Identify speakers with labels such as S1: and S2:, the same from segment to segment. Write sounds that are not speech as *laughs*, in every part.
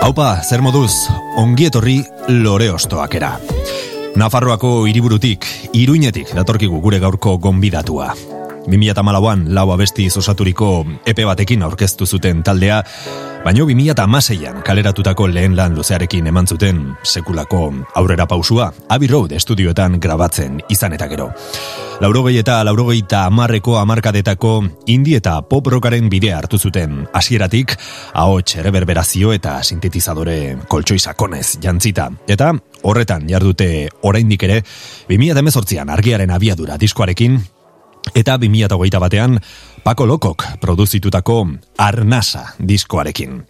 S1: Haupa, zer moduz, ongi etorri lore ostoakera. Nafarroako hiriburutik, iruinetik datorkigu gure gaurko gonbidatua. 2008an lau abesti osaturiko epe batekin aurkeztu zuten taldea, baino 2006an kaleratutako lehen lan luzearekin eman zuten sekulako aurrera pausua, Abbey Road estudioetan grabatzen izan eta gero. Laurogei eta laurogei eta amarreko amarkadetako indi eta pop rockaren bidea hartu zuten hasieratik ahots reverberazio eta sintetizadore koltsoi sakonez jantzita. Eta horretan jardute oraindik ere 2018an argiaren abiadura diskoarekin eta 2008 batean Paco Lokok produzitutako Arnasa diskoarekin.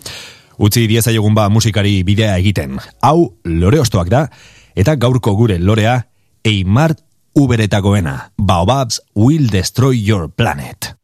S1: Utzi dieza egun ba musikari bidea egiten. Hau lore ostoak da, eta gaurko gure lorea Eimar Uberetagoena. Baobabs will destroy your planet.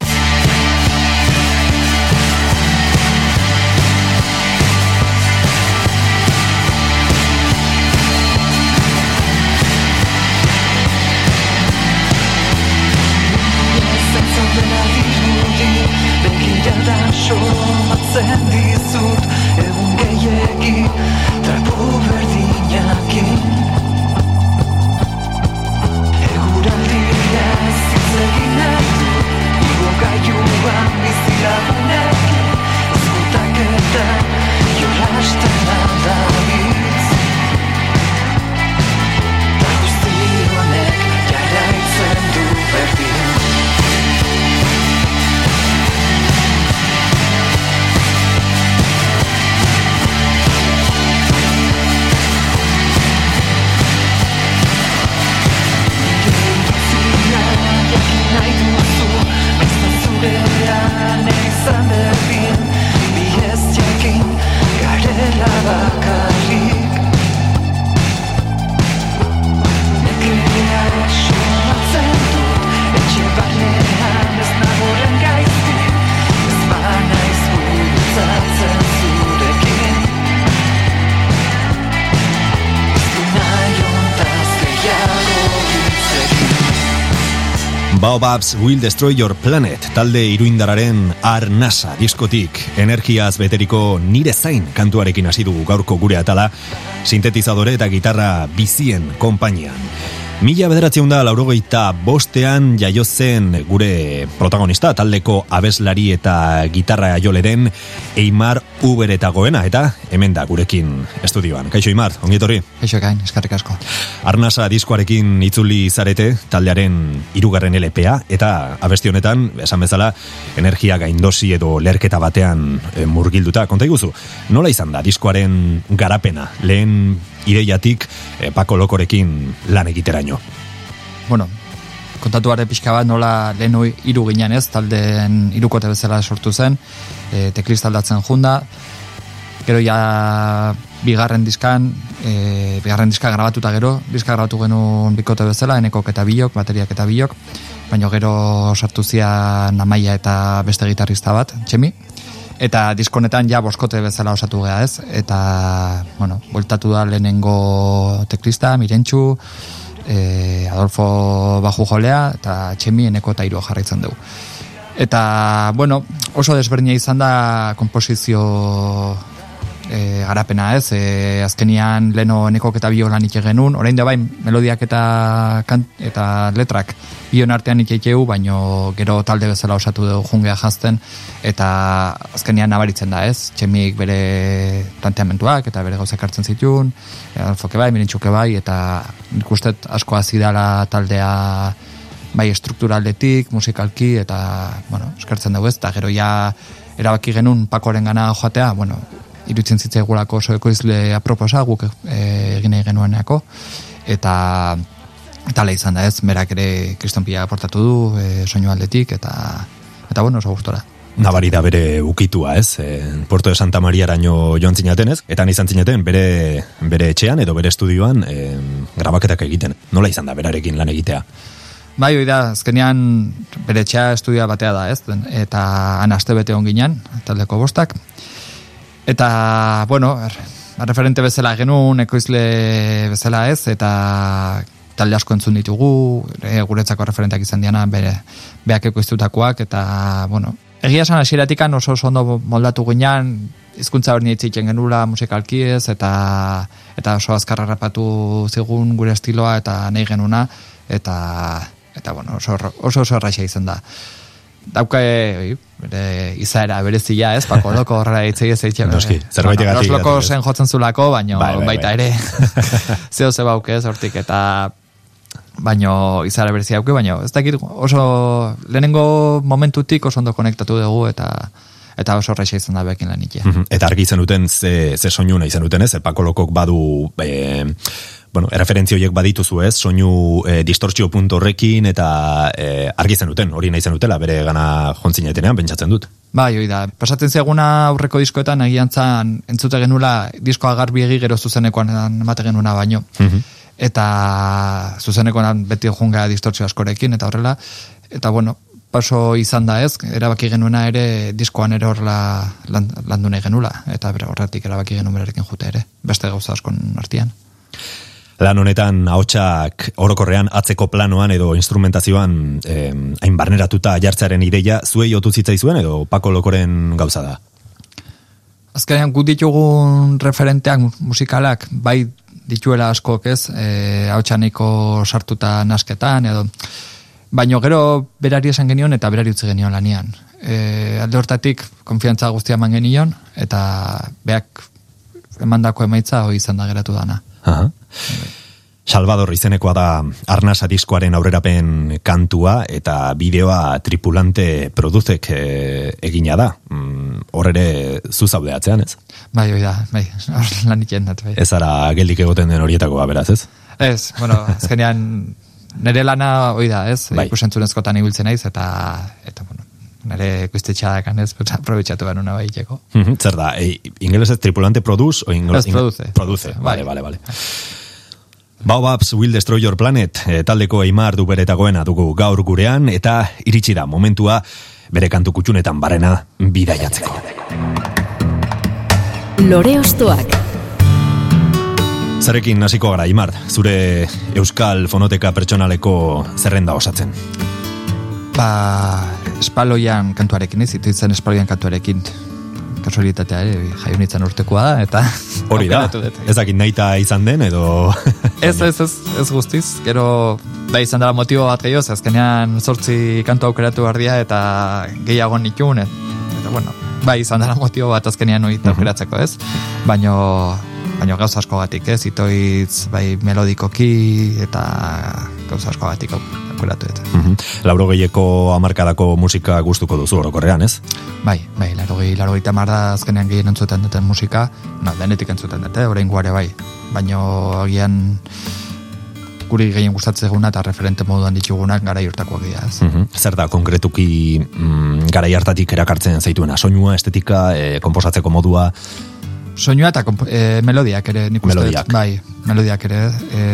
S1: Baobabs will destroy your planet talde iruindararen Arnasa diskotik energiaz beteriko nire zain kantuarekin hasi dugu gaurko gure atala sintetizadore eta gitarra bizien konpainian. Mila bederatzen da laurogeita bostean jaio zen gure protagonista taldeko abeslari eta gitarra jole den Eimar Uber eta goena eta hemen da gurekin estudioan. Kaixo Eimar, ongitorri?
S2: Kaixo gain, eskarrik asko.
S1: Arnasa diskoarekin itzuli zarete taldearen hirugarren LPA eta abesti honetan esan bezala energia gaindosi edo lerketa batean e, murgilduta konta iguzu. Nola izan da diskoaren garapena lehen ideiatik e, Paco Lokorekin lan egiteraino?
S2: Bueno, kontatu bare pixka bat nola lehen hiru ginen ez, taldeen irukote bezala sortu zen, e, tekliz aldatzen junda, gero ja bigarren diskan, e, bigarren diska grabatuta gero, diska grabatu genuen bikote bezala, enekok eta bilok, bateriak eta bilok, baina gero sartu zian amaia eta beste gitarrista bat, txemi, eta diskonetan ja boskote bezala osatu gea ez, eta, bueno, voltatu da lehenengo teklista, mirentxu, e, Adolfo Baju jolea, eta txemi eneko eta iru jarraitzen dugu. Eta, bueno, oso desberdina izan da komposizio e, garapena ez, e, azkenian leno nekok eta biolan ike genuen, orain da bain melodiak eta, kant, eta letrak bion artean ike baino gero talde bezala osatu dugu jungea jazten, eta azkenian nabaritzen da ez, txemik bere planteamentuak eta bere gauzak hartzen zituen, alfoke bai, mirintxuke bai, eta nik ustet asko azidala taldea bai strukturaldetik, musikalki, eta, bueno, eskertzen dugu ez, eta gero ja erabaki genuen pakoren gana joatea, bueno, irutzen zitzaigulako oso ekoizle aproposa guk e, egin nahi genueneako eta tala izan da ez, berak ere kriston pila aportatu du e, soinu aldetik eta eta bueno, oso gustora
S1: nabari da bere ukitua, ez? E, Puerto de Santa Maria araño joan zinaten, ez? Eta izan zineten bere, bere etxean edo bere estudioan e, grabaketak egiten. Nola izan da berarekin lan egitea?
S2: Bai, hoi da, azkenean bere etxea estudioa batea da, ez? Eta han aste bete onginan, taldeko bostak. Eta, bueno, er, referente bezala genuen, ekoizle bezala ez, eta talde asko entzun ditugu, e, guretzako referenteak izan diana, bere, beak ekoiztutakoak, eta, bueno, egia esan hasieratikan oso oso ondo moldatu ginean, hizkuntza hori nietzitzen genula musikalki ez, eta, eta oso azkarra rapatu zigun gure estiloa, eta nahi genuna, eta, eta bueno, oso, oso, oso izan da. Dauka, oi, bere izaera berezia, ez, pako loko horra itzei ez eitxe.
S1: Noski, zerbait
S2: bueno, Los loko zen jotzen zulako, baino
S1: Bai, bai,
S2: baita
S1: bai.
S2: ere *laughs* zeo ze bauke ez hortik, eta baino izaera berezia dauke, baino ez dakit oso lehenengo momentutik oso ondo konektatu dugu, eta eta oso horreixa izan da bekin lan ikia.
S1: Mhm. Eta argi izan duten ze, ze soinu izan duten, ez? Epako lokok badu... E, bueno, erreferentzio horiek badituzu ez, soinu e, distortzio punto horrekin eta e, argi izan duten, hori nahi izan dutela, bere gana jontzinetenean, pentsatzen dut.
S2: Bai, hoi da. Pasatzen zeguna aurreko diskoetan agian zan entzute genula diskoa garbiegi gero zuzenekoan emate genuna baino. Eta zuzenekoan beti junga distortzio askorekin eta horrela. Eta bueno, paso izan da ez, erabaki genuena ere diskoan ere horrela lan, landu nahi genula. Eta horretik erabaki genuen berarekin jute ere. Beste gauza askon artean.
S1: Lan honetan ahotsak orokorrean atzeko planoan edo instrumentazioan eh, hain barneratuta jartzearen ideia zuei otu zitzaizuen edo Pako Lokoren gauza da.
S2: Azkenean gut ditugun referenteak musikalak bai dituela askok ez, e, hau sartuta nasketan edo baino gero berari esan genion eta berari utzi genion lanian. E, alde hortatik konfiantza guztia eman genion eta beak emandako emaitza hoi izan da geratu dana.
S1: Aha. Salvador izenekoa da Arnasa diskoaren aurrerapen kantua eta bideoa tripulante produzek e, egina da. Mm, hor ere zu zaude atzean, ez?
S2: Bai, hoi da, bai, *laughs* hor lan dut, bai.
S1: Ez ara geldik egoten den horietakoa beraz, ez?
S2: Ez, bueno, azkenean nire lana hoi da, ez?
S1: Bai.
S2: Ikusentzunezkotan ibiltzen naiz eta eta bueno, nire guztetxadak ez, pues, aprobetxatu behar una baiteko.
S1: Mhm, Zer da, e, ingelesez tripulante produce o ingeles,
S2: Ez, produce.
S1: Produce, vale,
S2: Bai.
S1: vale, vale. Baobabs Will Destroy Your Planet e, taldeko Eimar du beretagoena dugu gaur gurean eta iritsi da momentua bere kantu kutxunetan barena bidaiatzeko.
S3: Lore Ostoak.
S1: Zarekin hasiko gara, Imar, zure Euskal Fonoteka Pertsonaleko zerrenda osatzen.
S2: Ba, espaloian kantuarekin ez, ituitzen espaloian kantuarekin. Kasualitatea ere, jaio nintzen urtekoa da, eta *laughs*
S1: Hori da, ez dakit nahita izan den, edo... *laughs*
S2: Ez, ez, ez, ez guztiz, gero da izan dela motibo bat gehiago, azkenean sortzi kantu aukeratu behar dira eta gehiago nituen, et, eta bueno, bai izan dela motibo bat azkenean hori aukeratzeko ez, baino, baino gauza asko gatik ez, itoitz bai melodikoki eta gauza asko aukeratu dut.
S1: Mhm. Lauro gehieko amarkadako musika gustuko duzu orokorrean, ez?
S2: Bai, bai, larogei, larogei tamar da azkenean gehien entzuten duten musika, no, denetik entzuten dute, orain guare bai, baino agian guri gehien gustatzen eguna eta referente moduan ditugunak gara urtakoak dira, ez.
S1: Mhm. Zer da, konkretuki mm, garai hartatik erakartzen zaituena, soinua, estetika, e, komposatzeko modua,
S2: Soinua eta e, melodiak ere, nik uste.
S1: Melodiak.
S2: Bai, melodiak ere. E,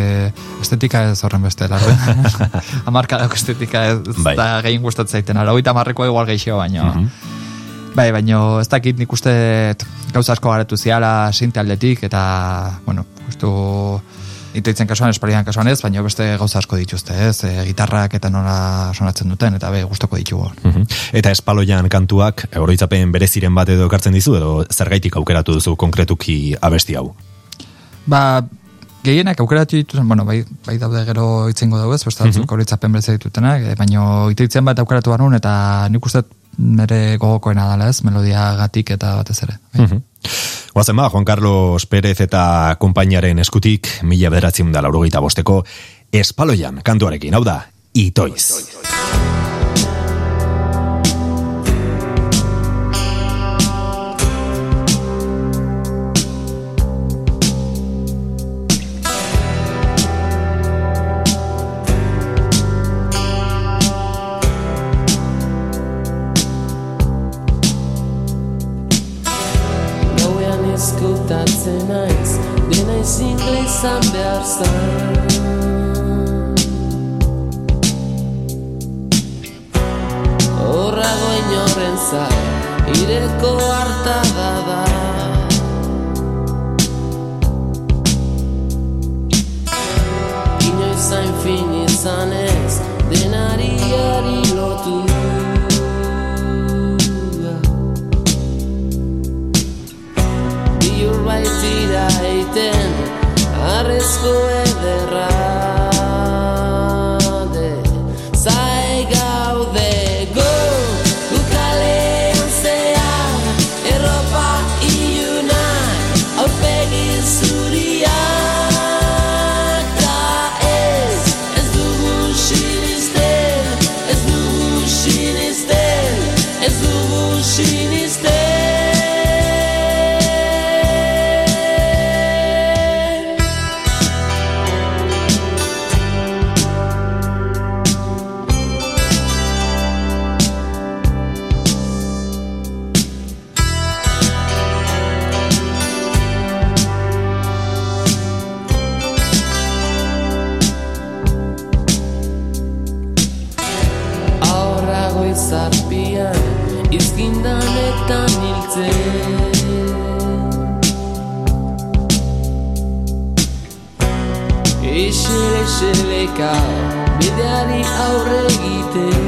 S2: estetika ez horren beste, largo. *laughs* Amarka dauk estetika ez
S1: Bai.
S2: da gehien gustatzen zaiten. Aro, eta marrekoa igual gehiago, baino. Bai, baino ez dakit nik uste gauza asko garatu ziala sinte aldetik, eta, bueno, justu itoitzen kasuan, espalian kasuan ez, baina beste gauza asko dituzte, ez, e, gitarrak eta nola sonatzen duten, eta be, gustoko ditugu.
S1: Mhm. Eta espaloian kantuak, oroitzapen bereziren bat edo ekartzen dizu, edo zergaitik aukeratu duzu konkretuki abesti hau.
S2: Ba, gehienak aukeratu dituzen, bueno, bai, bai daude gero itzengo dugu ez, beste batzuk mm horitzapen berezi ditutenak, e, baino itoitzen bat aukeratu barun, eta nik uste nire gogokoena dala ez, melodia gatik eta batez ere. Bai.
S1: Mhm. Guazen ba, Juan Carlos Pérez eta konpainiaren eskutik, mila bederatzen da laurogeita bosteko, espaloian kantuarekin, hau da, itoiz.
S4: zen naiz, dena ezingle izan behar zan. Horrago inoren zai, ireko hartada da. Arrezko ederra aurre egiten.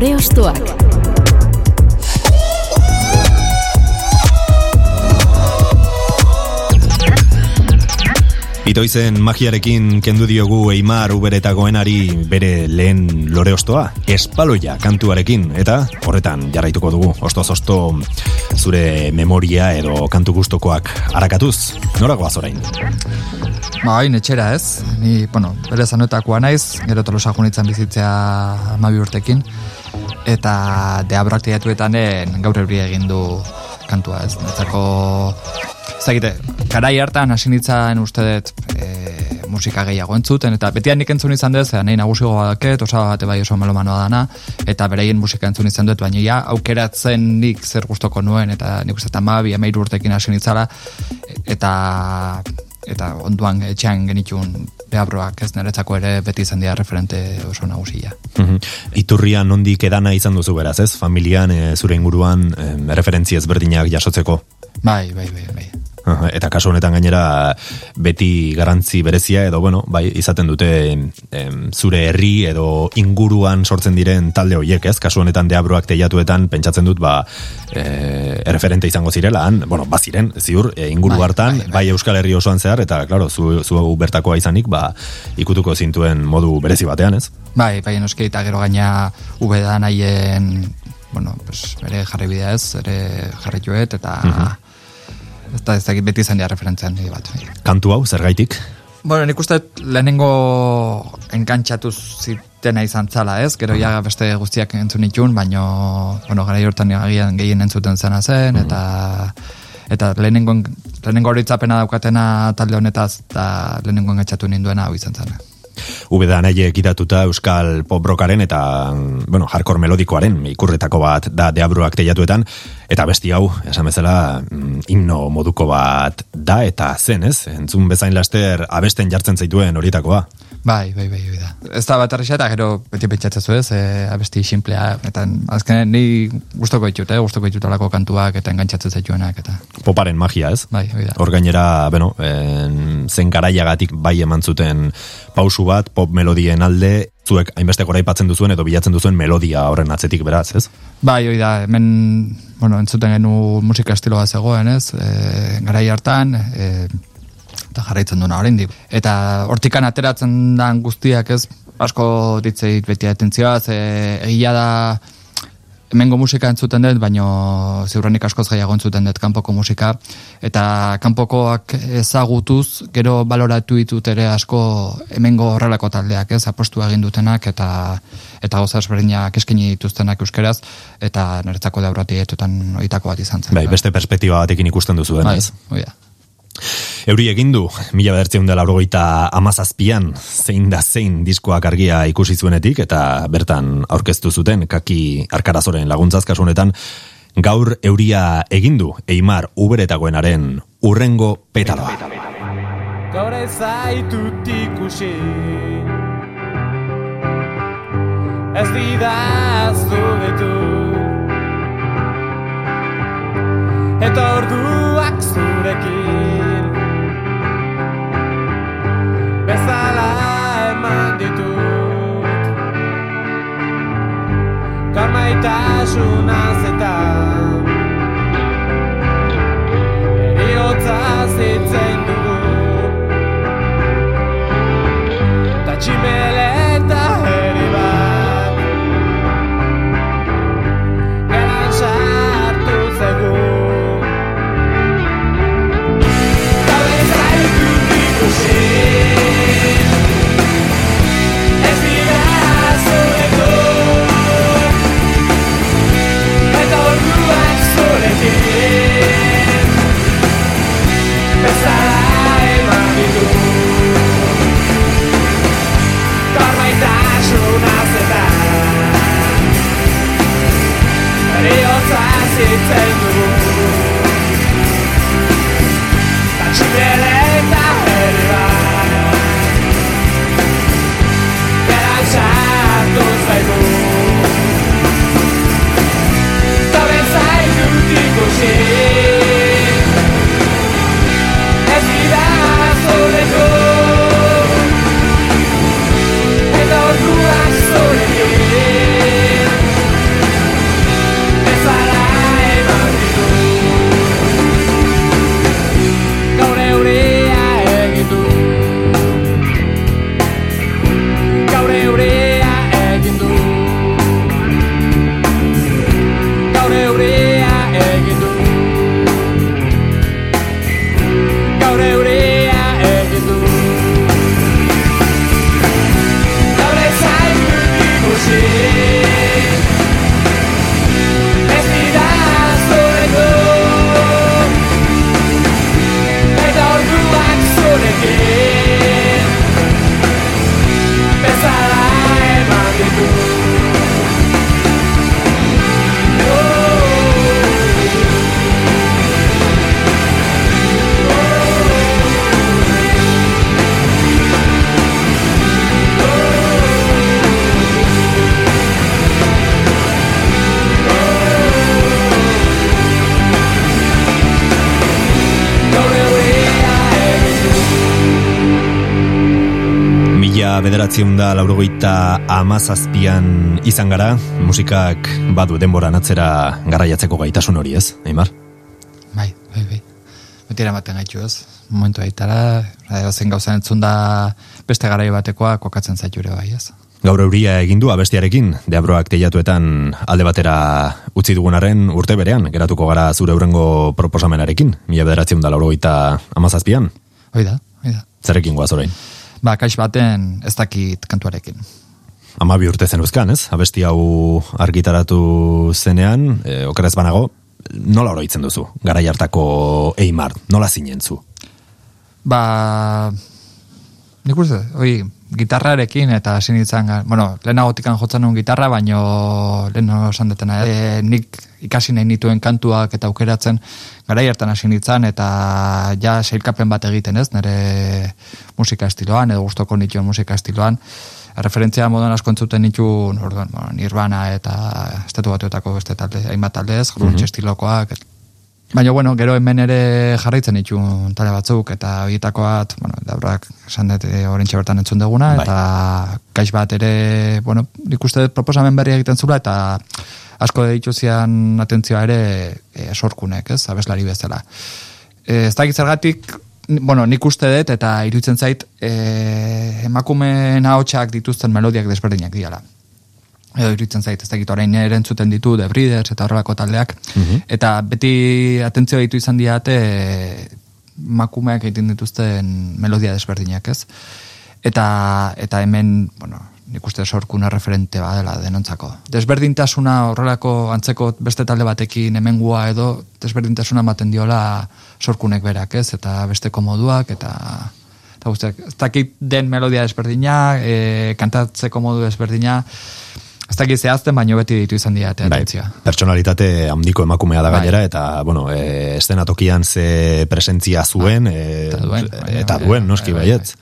S5: Lore Ostoak.
S1: Itoizen magiarekin kendu diogu Eimar Uber eta Goenari bere lehen lore ostoa, espaloia kantuarekin, eta horretan jarraituko dugu, ostoz osto zure memoria edo kantu gustokoak arakatuz, nora goaz orain?
S2: Ba, hain etxera ez, ni, bueno, bere zanoetakoa naiz, gero tolosa junitzen bizitzea amabi urtekin, eta deabraktiatuetanen gaur euri egin du kantua. Ez, netzako, ez dakite, garai hartan hasi nintzen uste dut e, musika gehiago entzuten, eta betian nik entzun izan dut, zera nahi nagusigo baket, osa bate bai oso melomanoa dana, eta bereien musika entzun izan dut, baina ja, aukeratzen nik zer gustoko nuen, eta nik uste eta amairu urtekin hasi nintzala, eta eta onduan etxean genitun behabroak ez niretzako ere beti izan dira referente oso nagusia.
S1: Mhm. Iturria nondik edana izan duzu beraz, ez? Familian, e, zure inguruan, e, referentzi ezberdinak jasotzeko.
S2: Bai, bai, bai, bai.
S1: Eta kasu honetan gainera beti garantzi berezia edo bueno, bai, izaten dute em, zure herri edo inguruan sortzen diren talde horiek, ez? Kasu honetan deabroak teiatuetan pentsatzen dut ba e, erreferente izango zirela, han, bueno, baziren, ziur, e, inguru
S2: Bai,
S1: hartan,
S2: bai,
S1: bai,
S2: bai.
S1: Euskal Herri osoan zehar eta claro, zu, zu bertakoa izanik, ba ikutuko zintuen modu berezi batean, ez?
S2: Bai, bai, noski, eta gero gaina ube da nahien, bueno, pues, bere jarri bidea ez, bere jarrituet, eta ez da ez dakit beti izan dira referentzian nire bat.
S1: Kantu hau, zergaitik?
S2: Bueno, nik uste lehenengo enkantxatu zitena izan zala, ez? Gero ja beste guztiak entzun itun, baino, bueno, gara hortan agian gehien entzuten zena zen, eta eta lehenengo, lehenengo horitzapena daukatena talde honetaz, eta lehenengo enkantxatu ninduena hau izan zen.
S1: Ubeda nahi ekitatuta Euskal Pop Rockaren eta, bueno, hardcore melodikoaren ikurretako bat da deabruak teiatuetan, eta besti hau, esan bezala, mm, himno moduko bat da eta zen, ez? Entzun bezain laster abesten jartzen zaituen horietakoa.
S2: Bai, bai, bai, bai da. Ez da bat arrexea, eta gero beti pentsatzen zu ez, e, abesti simplea, eta azkenen ni gustoko ditut, eh, gustoko ditut alako kantuak, eta engantzatzen zaituenak, eta
S1: Poparen magia, ez?
S2: bai, hoi da.
S1: Hor gainera, bueno, en, zen garaiagatik bai eman zuten pausu bat, pop melodien alde, zuek hainbeste goraipatzen duzuen edo bilatzen duzuen melodia horren atzetik beraz, ez?
S2: Bai, hoi da, hemen, bueno, entzuten genu musika estiloa zegoen, ez, e, garai hartan, e, eta jarraitzen duena oraindik. Eta hortikan ateratzen dan guztiak, ez, asko ditzeit beti atentzioa, ze egia da, hemengo musika entzuten dut, baino ziurrenik askoz gehiago entzuten dut kanpoko musika, eta kanpokoak ezagutuz, gero baloratu ditut ere asko hemengo horrelako taldeak, ez, apostu egin dutenak, eta eta gauza ezberdinak eskaini dituztenak euskeraz, eta niretzako deurratietutan oitako bat izan zen.
S1: Bai, beste perspektiba batekin ikusten duzuen,
S2: bai,
S1: ez?
S2: da.
S1: Euri egin du, mila bedertzeun dela laurogeita amazazpian, zein da zein diskoak argia ikusi zuenetik, eta bertan aurkeztu zuten, kaki arkarazoren laguntzaz kasu honetan, gaur euria egin du, Eimar uberetagoenaren urrengo petaloa.
S6: Gaur ez zaitut ikusi. Ez didaztu betu Eta orduak zurekin Bezala eman ditut Gaur maitasunaz eta Eriotza zitzen dugu Ta tximeleta Eriotza zitzen dugu Tatxibeleta
S1: bederatziun da laurogeita amazazpian izan gara, musikak badu denboran atzera garraiatzeko gaitasun hori ez, Eimar?
S2: Bai, bai, bai. Beti eramaten gaitu ez. Momentu aitara, zen gauzan entzun da beste garai batekoa kokatzen zaitu ere bai ez.
S1: Gaur euria egin du abestiarekin, deabroak teiatuetan alde batera utzi dugunaren urte berean, geratuko gara zure eurengo proposamenarekin, mila bederatziun da laurogeita amazazpian.
S2: Hoi da, hoi da.
S1: Zerekin guaz orain?
S2: Ba, kaix baten ez dakit kantuarekin.
S1: Amabi urte zen uzkan, ez? Abesti hau argitaratu zenean, e, okerez banago, nola oroitzen duzu? Garai hartako Eimar, nola zinentzu?
S2: Ba, nik uste, oi, gitarrarekin eta hasi nintzen, bueno, lehenagotikan jotzen nuen gitarra, baino lehen esan detena, e, nik ikasi nahi nituen kantuak eta aukeratzen garai hartan hasi nintzen, eta ja seilkapen bat egiten ez, nire musika estiloan, edo gustoko nituen musika estiloan, referentzia moduan asko entzuten nituen, orduan, bueno, Nirvana eta estatu batuetako beste talde, hainbat taldez, grunge estilokoak, et- Baina, bueno, gero hemen ere jarraitzen ditun tale batzuk, eta horietako bat, bueno, dabrak esan dut e, orentxe bertan entzun duguna,
S1: Bai.
S2: eta kaix bat ere, bueno, nik uste dut proposamen berri egiten zula, eta asko ditu zian atentzioa ere e, sorkunek, ez, abeslari bezala. E, ez dakit zergatik, bueno, nik uste dut, eta iruditzen zait, e, emakumeen ahotsak dituzten melodiak desberdinak diala edo iruditzen zait, ez dakit orain ere entzuten ditu The Breeders eta horrelako taldeak, eta beti atentzio ditu izan diate makumeak egiten dituzten melodia desberdinak, ez? Eta, eta hemen, bueno, nik uste sorkuna referente badela denontzako. Desberdintasuna horrelako antzeko beste talde batekin hemengua edo desberdintasuna ematen diola sorkunek berak, ez? Eta besteko moduak, eta eta guztiak, ez dakit den melodia desberdina, e, kantatzeko modu desberdina, ez dakit zehazten, baino beti ditu izan diate
S1: Bai,
S2: atentzioa.
S1: pertsonalitate handiko emakumea da
S2: Bai.
S1: gainera, eta, bueno, e, estenatokian ze presentzia zuen, e,
S2: Eta duen, bai,
S1: eta
S2: bai,
S1: duen,
S2: bai,
S1: noski
S2: bai,
S1: baietz.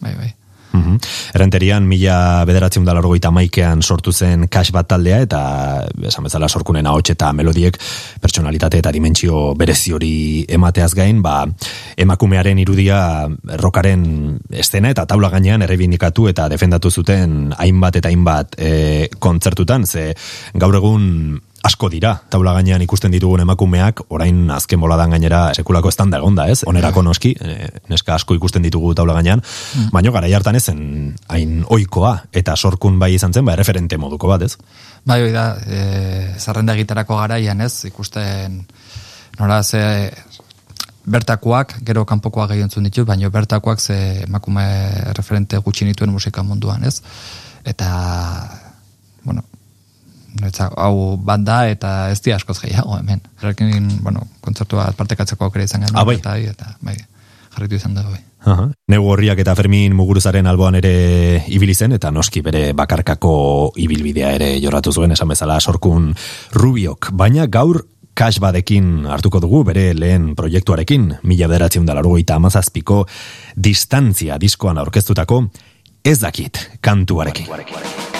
S2: Bai, bai,
S1: Mhm. Errenterian mila bederatziun da maikean sortu zen kax bat taldea eta esan bezala sorkunen ahots eta melodiek pertsonalitate eta dimentsio berezi hori emateaz gain, ba, emakumearen irudia rokaren estena eta taula gainean errebindikatu eta defendatu zuten hainbat eta hainbat e, kontzertutan, ze gaur egun asko dira, taula gainean ikusten ditugun emakumeak, orain azken boladan gainera sekulako estanda egonda, ez? Onerako noski, e, neska asko ikusten ditugu taula gainean, baino gara hartan ezen hain oikoa, eta sorkun bai izan zen, ba, referente moduko bat, ez?
S2: Bai, hoi da, e, zarrenda gitarako garaian ez, ikusten nola ze bertakoak, gero kanpokoak gehien entzun ditut, baina bertakoak ze emakume referente gutxi nituen musika munduan, ez? Eta, Etza, hau bat da eta ez di askoz gehiago hemen. Horrekin, bueno, kontzertu bat partekatzeko aukera izan genuen.
S1: Ah, bai.
S2: Eta, eta, bai, jarritu izan dugu, bai.
S1: Aha. Negu horriak eta Fermin Muguruzaren alboan ere ibili zen, eta noski bere bakarkako ibilbidea ere jorratu zuen, esan bezala sorkun rubiok. Baina gaur kax badekin hartuko dugu, bere lehen proiektuarekin, mila bederatziun da larugoita amazazpiko distantzia diskoan aurkeztutako, ez dakit kantuarekin.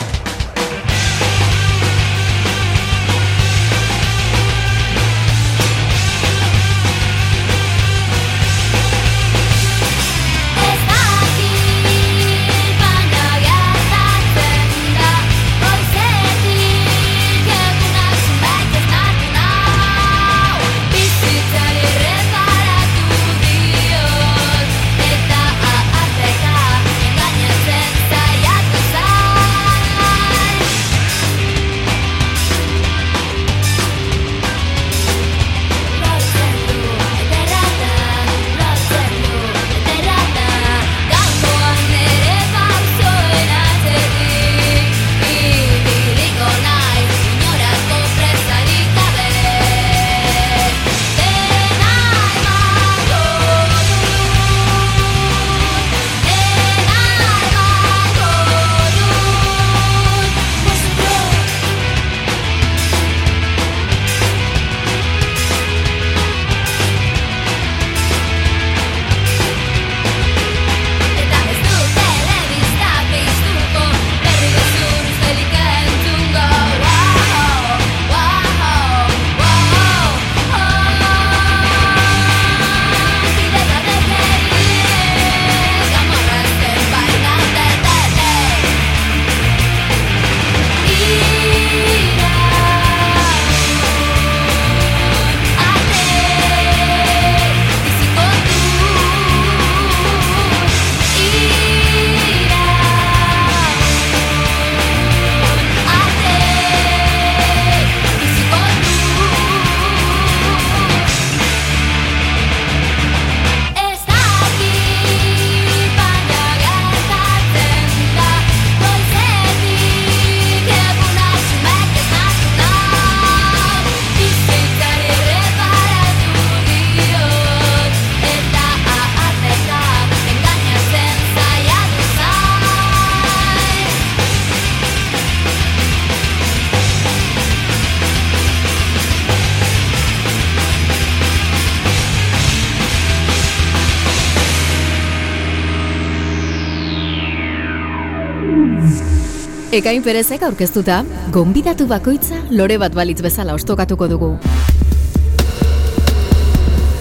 S3: Ekain perezek aurkeztuta, gonbidatu bakoitza lore bat balitz bezala ostokatuko dugu.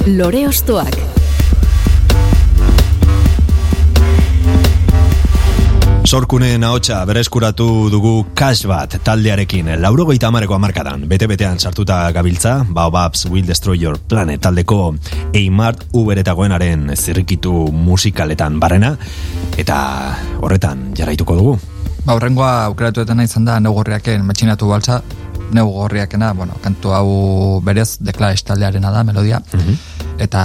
S3: Lore ostoak.
S1: Sorkunen ahotsa bereskuratu dugu cash bat taldearekin laurogeita amareko amarkadan bete-betean sartuta gabiltza Baobabs Will Destroy Your Planet taldeko Eimart Uberetagoenaren zirrikitu musikaletan barrena eta horretan jarraituko dugu.
S2: Ba, horrengoa aukeratuetena izan da neugorriaken matxinatu baltza, neugorriakena, bueno, kantu hau berez, dekla taldearena da, melodia, eta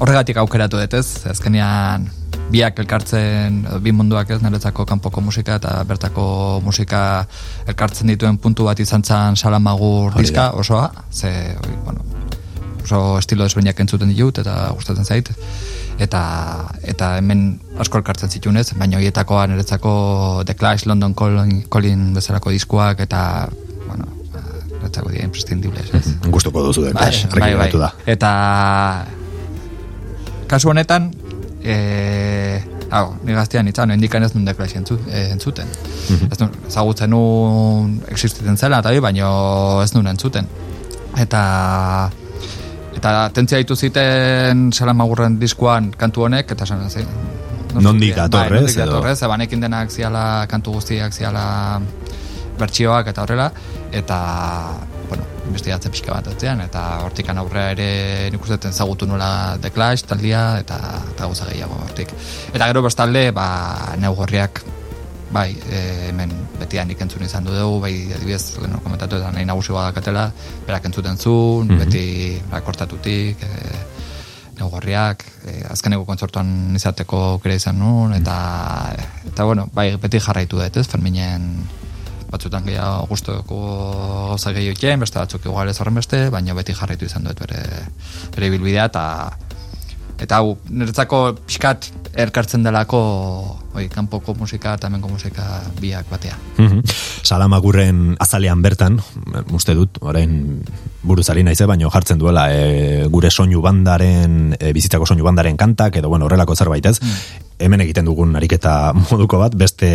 S2: horregatik aukeratu dut ez, azkenean biak elkartzen, bi munduak ez, niretzako kanpoko musika eta bertako musika elkartzen dituen puntu bat izan zan salamagur diska osoa, ze, oi, bueno, oso estilo desberdinak entzuten ditut eta gustatzen zait eta eta hemen asko elkartzen zituen ez, baina horietakoa niretzako The Clash, London Calling, Calling bezalako diskuak eta bueno, niretzako dira imprescindibles ez.
S1: Gustuko duzu den cash,
S2: bai, bai.
S1: argi da.
S2: Eta kasu honetan e, hau, ni gaztean itzan, indikan ez nun The Clash entzu, e, entzuten. Ez nun, ezagutzen nun existiten zela, eta baino ez nun entzuten. Eta eta atentzia ditu ziten salamagurren diskuan kantu honek, eta esan zen.
S1: Nondik dator,
S2: bai, nondik
S1: edo?
S2: dator, ez, banekin denak ziala kantu guztiak ziala bertsioak eta horrela, eta, bueno, investigatze pixka bat atzean, eta hortikan aurrea ere nik uste dut ezagutu nola The Clash, taldia, eta, eta gauza gehiago hortik. Eta gero bestalde, ba, neugorriak, bai, e, hemen betian nik entzun izan du dugu, bai, adibidez, lehen komentatu eta nahi nagusi badakatela, berak entzuten zuen, beti ba, kortatutik, e, neugorriak, e, azkeneko kontzertuan izateko aukera izan nuen, eta, eta bueno, bai, beti jarraitu dut, ez, Ferminen batzutan gehiago guztuko gauza gehiago itxen, beste batzuk igual ez horren beste, baina beti jarraitu izan dut bere, bere bilbidea, eta eta hau, niretzako pixkat erkartzen delako oi, kanpoko musika eta hemengo musika biak batea.
S1: Mhm. Salamagurren azalean bertan, uste dut, orain buruz ari naize, baino jartzen duela e, gure soinu bandaren, e, bizitzako soinu bandaren kantak, edo bueno, horrelako zerbait ez, hemen egiten dugun ariketa *laughs* moduko bat, beste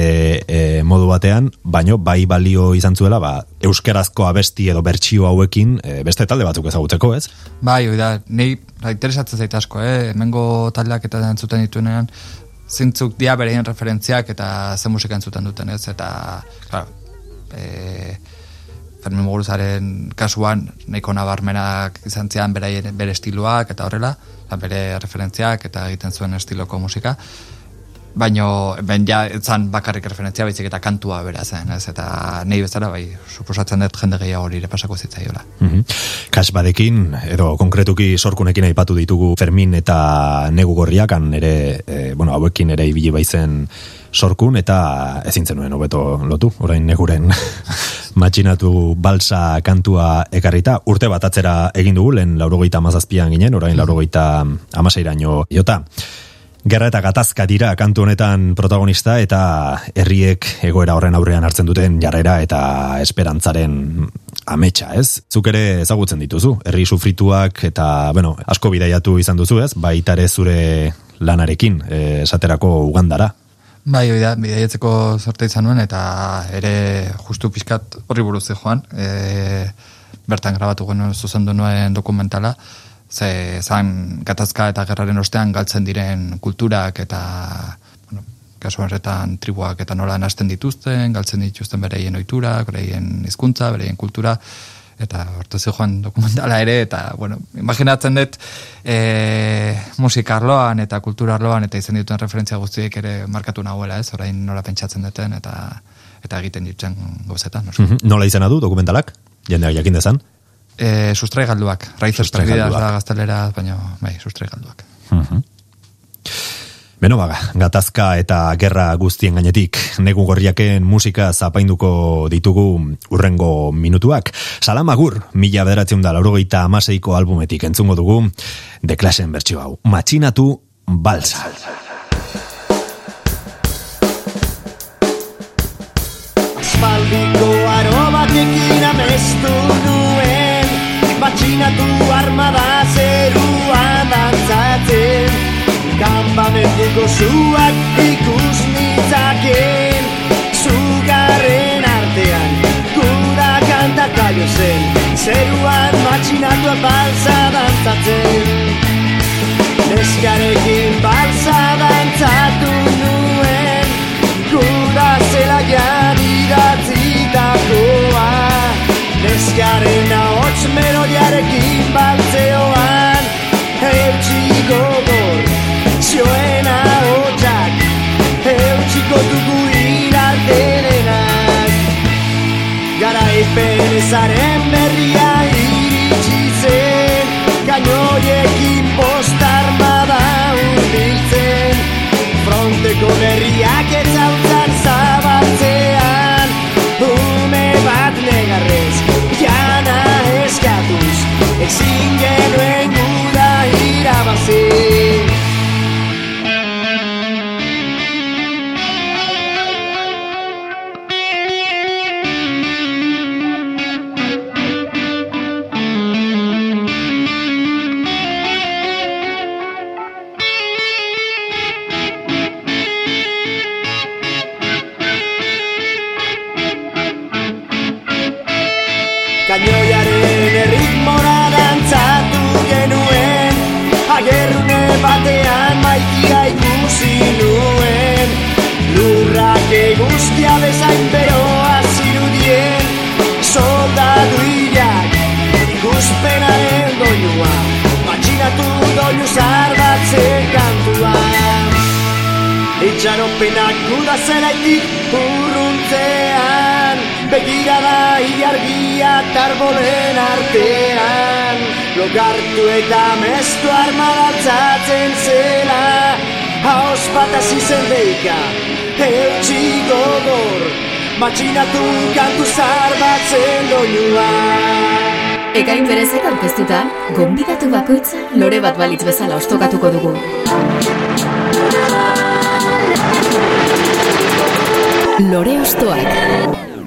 S1: e, modu batean, baino bai balio izan zuela, ba, euskerazko abesti edo bertsio hauekin e, beste talde batzuk ezagutzeko, ez?
S2: Bai, hoi da, nei ba, interesatzen zait asko, eh? Hemengo taldeak eta entzuten dituenean, zintzuk dia bereien referentziak eta ze musika entzuten duten, ez? Eta, claro, e, Fermin Muguruzaren kasuan nahiko nabarmenak izan zian beraien, bere estiloak eta horrela, bere referentziak eta egiten zuen estiloko musika. Baino, ben ja, etzan bakarrik referentzia baizik eta kantua bera zen, ez? Eta nei bezala, bai, suposatzen dut jende gehiago hori pasako zitzaiola.
S1: Mhm. Kas badekin, edo konkretuki sorkunekin aipatu ditugu Fermin eta Negu Gorriakan ere, e, bueno, hauekin ere ibili baizen sorkun eta ezin zenuen hobeto lotu, orain neguren *laughs* matxinatu balsa kantua ekarrita, urte bat atzera egin dugu, lehen laurogeita amazazpian ginen, orain laurogeita amaseiraino jota. Gerra eta gatazka dira kantu honetan protagonista eta herriek egoera horren aurrean hartzen duten jarrera eta esperantzaren ametsa, ez? Zuk ere ezagutzen dituzu, herri sufrituak eta, bueno, asko bidaiatu izan duzu, ez? Baita ere zure lanarekin, eh, esaterako ugandara.
S2: Bai, hori da, bidaiatzeko sorte izan nuen, eta ere justu pixkat horri buruz joan, e, bertan grabatu genuen zuzendu nuen dokumentala, ze zan gatazka eta gerraren ostean galtzen diren kulturak eta bueno, kasu horretan tribuak eta nola nasten dituzten, galtzen dituzten bereien oiturak, bereien hizkuntza, bereien kultura, eta hortaz joan dokumentala ere, eta, bueno, imaginatzen dut e, musika arloan eta kultura arloan eta izan dituen referentzia guztiek ere markatu nahuela, ez, orain nola pentsatzen duten eta eta egiten ditzen gauzetan. oso.
S1: Mhm. Nola izena du dokumentalak? Jendeak jakin dezan?
S2: E, sustrai galduak, perdidas
S1: galduak.
S2: da gaztelera, baina, bai, sustrai galduak.
S1: Beno baga, gatazka eta gerra guztien gainetik, negu gorriaken musika zapainduko ditugu urrengo minutuak. Salamagur, mila bederatzen da laurogeita amaseiko albumetik entzungo dugu, The Clashen bertsio hau, matxinatu balsa.
S7: Matxinatu armada zerua dantzatzen. Kampamentuko zuak ikus nitzaken Zugarren artean gura kantaka zen. Zeruan matxinatu balza dantzatzen. Neskarekin balza ezaren berria iritsi zen Kainoiekin posta armada urbiltzen Fronteko berriak etzautzan Itxaropenak guda zelaitik urruntzean Begirada ilargia tarbolen artean. Logartu eta mestu armadatzatzen zela Haos bat hasi zen deika, eutxi gogor. Matxinatu kantu zarbatzen doinua.
S3: Ekain berezek aurkeztuta, gonbidatu bakoitza lore bat balitz bezala ostokatuko dugu. Lore ostoak.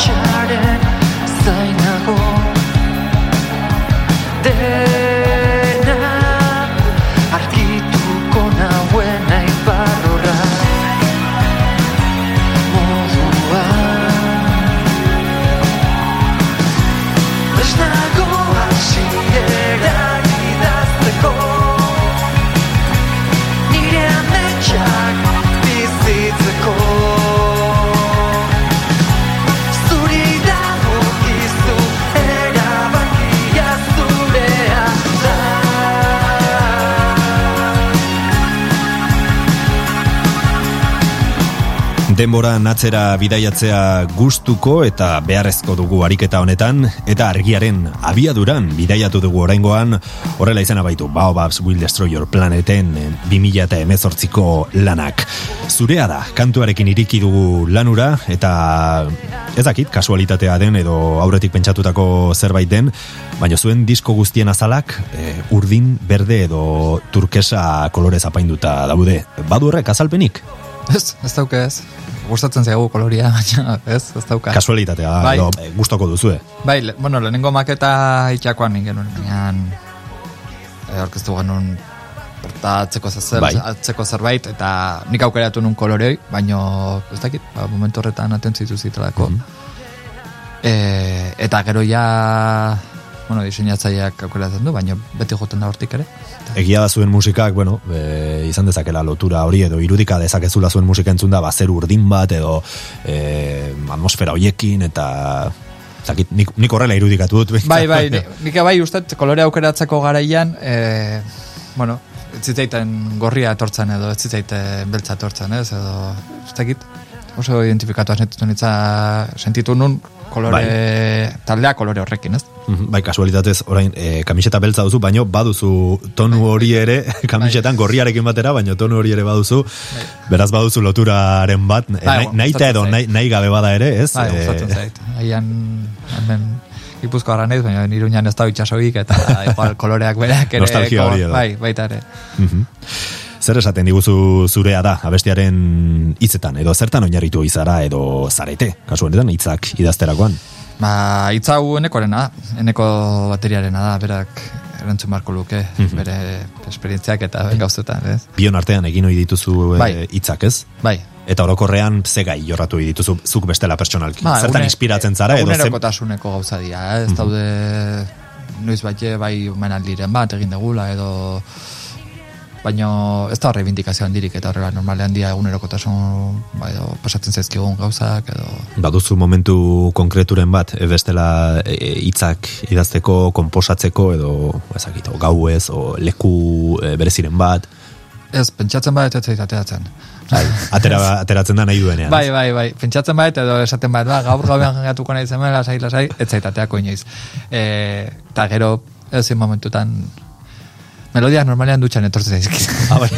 S4: charted.
S1: Denboran atzera bidaiatzea gustuko eta beharrezko dugu ariketa honetan, eta argiaren abiaduran bidaiatu dugu oraingoan, horrela izena baitu Baobabs Will Destroy Your Planeten 2000 eta emezortziko lanak. Zurea da, kantuarekin iriki dugu lanura, eta ez dakit, kasualitatea den edo aurretik pentsatutako zerbait den, baina zuen disko guztien azalak e, urdin, berde edo turkesa kolorez apainduta daude. Badu horrek azalpenik? *laughs*
S2: Ez, ez dauka ez. Gustatzen zaigu koloria, *laughs* baina ez, ez dauka.
S1: Kasualitatea,
S2: Bai.
S1: edo e, gustoko duzue.
S2: Bai, le, bueno, lehenengo maketa itxakoan nik genuen, baina e, orkestu genuen porta atzeko, zer,
S1: Bai.
S2: atzeko zerbait, eta nik aukeratu nun kolorei, baino, ez dakit, ba, momentu horretan atentzitu zitelako. e, eta gero ja, bueno, diseinatzaileak aukeratzen du, baina beti joten da hortik ere.
S1: Egia da zuen musikak, bueno, e, izan dezakela lotura hori edo irudika dezakezula zuen musika entzun da, ba, zer urdin bat edo e, atmosfera hoiekin eta zakit, nik, nik horrela irudikatu dut.
S2: Bai, bai, ni- nik bai ustet kolore aukeratzeko garaian, e, bueno, ez zitzaiten gorria etortzen edo ez zitzaiten beltza etortzen, ez, edo ez dakit, oso identifikatu sentitu nitza, sentitu nun kolore, taldea kolore horrekin, ez?
S1: Mhm, Bai, kasualitatez, orain, e, kamiseta beltza duzu, baino baduzu tonu hori ere, *laughs* kamisetan gorriarekin batera, baino tonu hori ere baduzu, beraz baduzu loturaren bat, e,
S2: Bai,
S1: nahi, nahi
S2: gustatzen
S1: edo nahi, nahi gabe bada ere, ez?
S2: Bai,
S1: E,
S2: gustatzen zait. Haian, hemen, Gipuzko naiz, baina iruñan ez da itxasoik, eta *laughs* igual koloreak berak ere.
S1: Nostalgia hori edo.
S2: Bai, baita ere.
S1: Mhm. Zer esaten diguzu zurea da, abestiaren hitzetan, edo zertan oinarritu izara, edo zarete, kasu honetan, hitzak idazterakoan.
S2: Ba, hitza hau enekorena, da, eneko bateriarena da, berak erantzun marko luke,
S1: Mhm.
S2: bere esperientziak eta gauzetan, ez?
S1: Bion artean egin ohi dituzu
S2: Bai.
S1: eh, hitzak, ez?
S2: Bai.
S1: Eta orokorrean ze gai jorratu dituzu zuk bestela pertsonalki.
S2: Ba,
S1: Zertan
S2: egune-
S1: inspiratzen zara edo zen...
S2: Egunerokotasuneko gauza dira, ez daude noiz baite bai menaldiren bat egin degula edo baino ez da horre bindikazio handirik eta horrela normalean dia egunerokotasun bai, edo pasatzen zaizkigun gauzak edo
S1: Baduzu momentu konkreturen bat, e, bestela e, hitzak idazteko, konposatzeko edo ezakit, o gauez, o leku e, bereziren bat,
S2: ez pentsatzen bat ez zait ateratzen
S1: atera, *laughs* ateratzen da nahi duenean.
S2: Bai, bai, bai. Pentsatzen bait edo esaten bat, ba, gaur gauean jangatuko nahi zen, lasai, lasai, ez zaitateako inoiz. E, eta gero, ez momentutan, melodiak normalean dutxan etortzen zaizkit.
S1: Ah, bai.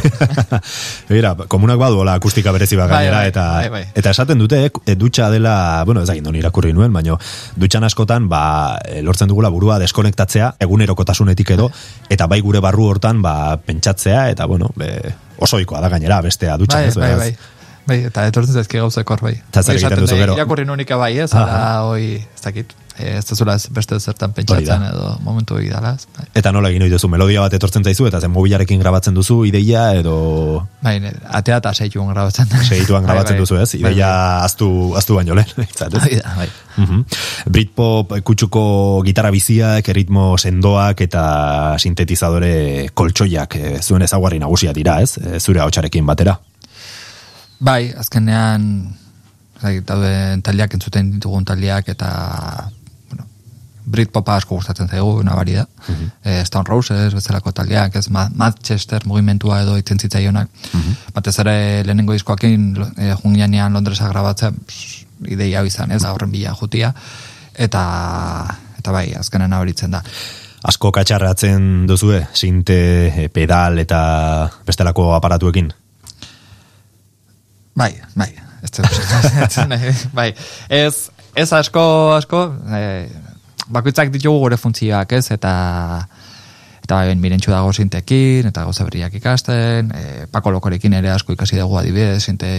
S1: *laughs* Begira, komunak badu hola akustika berezi bat
S2: Bai,
S1: gainera,
S2: bai,
S1: eta,
S2: bai, bai.
S1: eta esaten dute, e, dutxa dela, bueno, ez dakit non irakurri nuen, baino, dutxan askotan, ba, e, lortzen dugula burua deskonektatzea, egunerokotasunetik edo, eta bai gure barru hortan, ba, pentsatzea, eta, bueno, be, oso ohikoa da gainera, bestea dutxan,
S2: bai,
S1: ez,
S2: bai, bai. Bai, eta etortzen zaizki gauzak hor, bai.
S1: Eta zer
S2: Bai,
S1: egiten duzu gero?
S2: Irakurri nunika bai, ez, ala, hoi, ez dakit, eh, ez da beste zertan pentsatzen edo momentu hori dala, ez, bai.
S1: Eta nola egin duzu, melodia bat etortzen zaizu, eta zen mobilarekin grabatzen duzu ideia, edo
S2: Bai, atea eta seituan grabatzen.
S1: segituan
S2: Bai,
S1: grabatzen
S2: bai.
S1: duzu, ez?
S2: Bai,
S1: Ideia aztu, aztu baino lehen? *laughs*
S2: Bai, bai.
S1: Mhm. Britpop kutsuko gitarra biziak, erritmo sendoak eta sintetizadore koltsoiak eh, zuen ezaguarri nagusia dira, ez? Eh, Zure ahotsarekin batera.
S2: Bai, azkenean zai, dauden taldeak entzuten ditugun taldeak eta Britpopa asko gustatzen zaigu, nabari da. eh, Stone Roses bezalako taldeak, ez Ma- Manchester mugimentua edo itzen zitzaionak. Batez ere lehenengo diskoakin eh, jungianean Londresa grabatzen pss, ideia izan, ez, horren bila jutia. Eta, eta bai, azkenean nabaritzen da.
S1: Asko katxarratzen duzue, sinte, eh, pedal eta bestelako aparatuekin.
S2: Bai, bai. Ez *laughs* bai. Ez, ez asko, asko, eh, bakoitzak ditugu gure funtzioak, ez, eta eta bai, mirentxu dago sintekin, eta gauza berriak ikasten, e, pako lokorekin ere asko ikasi dugu adibidez, sinte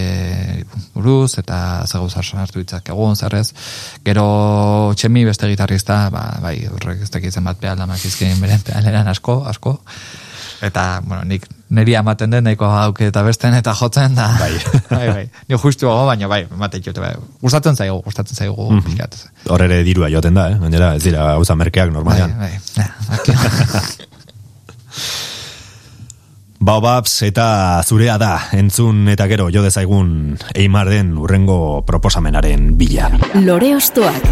S2: buruz, eta ze gauza sartu ditzak egun, zerrez. Gero txemi beste gitarrista, ba, bai, horrek ez dakitzen bat pedal damak izkin beren pedaleran asko, asko. Eta, bueno, nik niri ematen den nahiko hauke eta besten eta jotzen da.
S1: Bai. *laughs*
S2: bai, bai. Ni justu gogo, baina bai, ematen jote, bai. Gustatzen zaigu, gustatzen zaigu mm
S1: Mhm. Hor ere dirua joaten da, eh? Gainera, ez dira gauza merkeak
S2: Bai,
S1: normalean.
S2: bai. Ja, aquí. *laughs*
S1: Baobabs eta zurea da, entzun eta gero jo dezaigun Eimar den urrengo proposamenaren bila.
S3: Lore ostoak.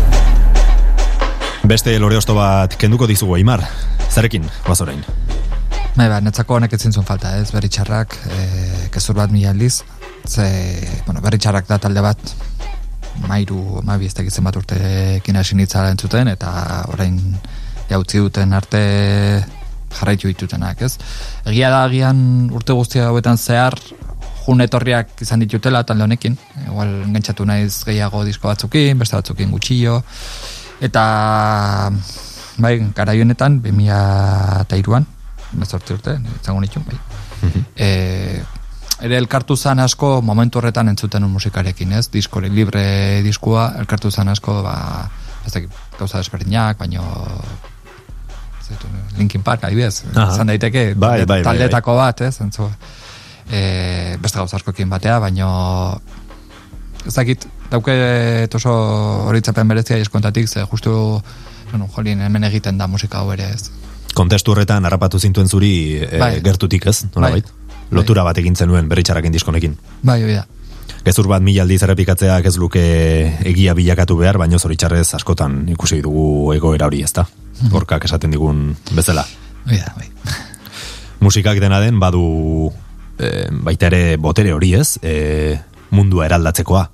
S1: Beste loreosto bat kenduko dizugu Eimar, zarekin, bazorain.
S2: Bai, ba, netzako honek etzin zuen falta, ez, berri txarrak, e, kezur bat mila aldiz, ze, bueno, berri txarrak da talde bat, mairu, mabi ez dakitzen bat urtekin hasi nitzara entzuten, eta orain jautzi duten arte jarraitu ditutenak, ez? Egia da, agian urte guztia hauetan zehar, jun etorriak izan ditutela talde honekin, igual engantzatu naiz gehiago disko batzukin, beste batzukin gutxillo, eta bai, garai honetan, 2003an, bezortzi urte, izango nitu, bai. e, ere elkartu zan asko momentu horretan entzuten musikarekin, ez? Diskore libre diskua, elkartu zan asko, ba, ez dakit, gauza desberdinak, baino dut, Linkin Park, adibidez, izan daiteke,
S1: Bai, bai, bai,
S2: taldetako bat, ez? Entzu, e, beste gauza askokin batea, baino ez dakit, dauke oso horitzapen berezia eskontatik, ze justu, bueno, jolin, hemen egiten da musika hau ere, ez?
S1: Kontestu horretan harrapatu zintuen zuri e,
S2: Bai.
S1: gertutik ez, nolabait?
S2: Bai.
S1: Lotura bat egin zenuen berritxarrakin diskonekin.
S2: Bai, hori da.
S1: Gezur bat mila aldiz errepikatzeak ez luke egia bilakatu behar, baino zoritxarrez askotan ikusi dugu egoera hori, ezta? Gorkak esaten digun bezala.
S2: Hori da, bai. *laughs*
S1: Musikak dena den badu e, baita ere botere hori ez, e, mundua eraldatzekoa.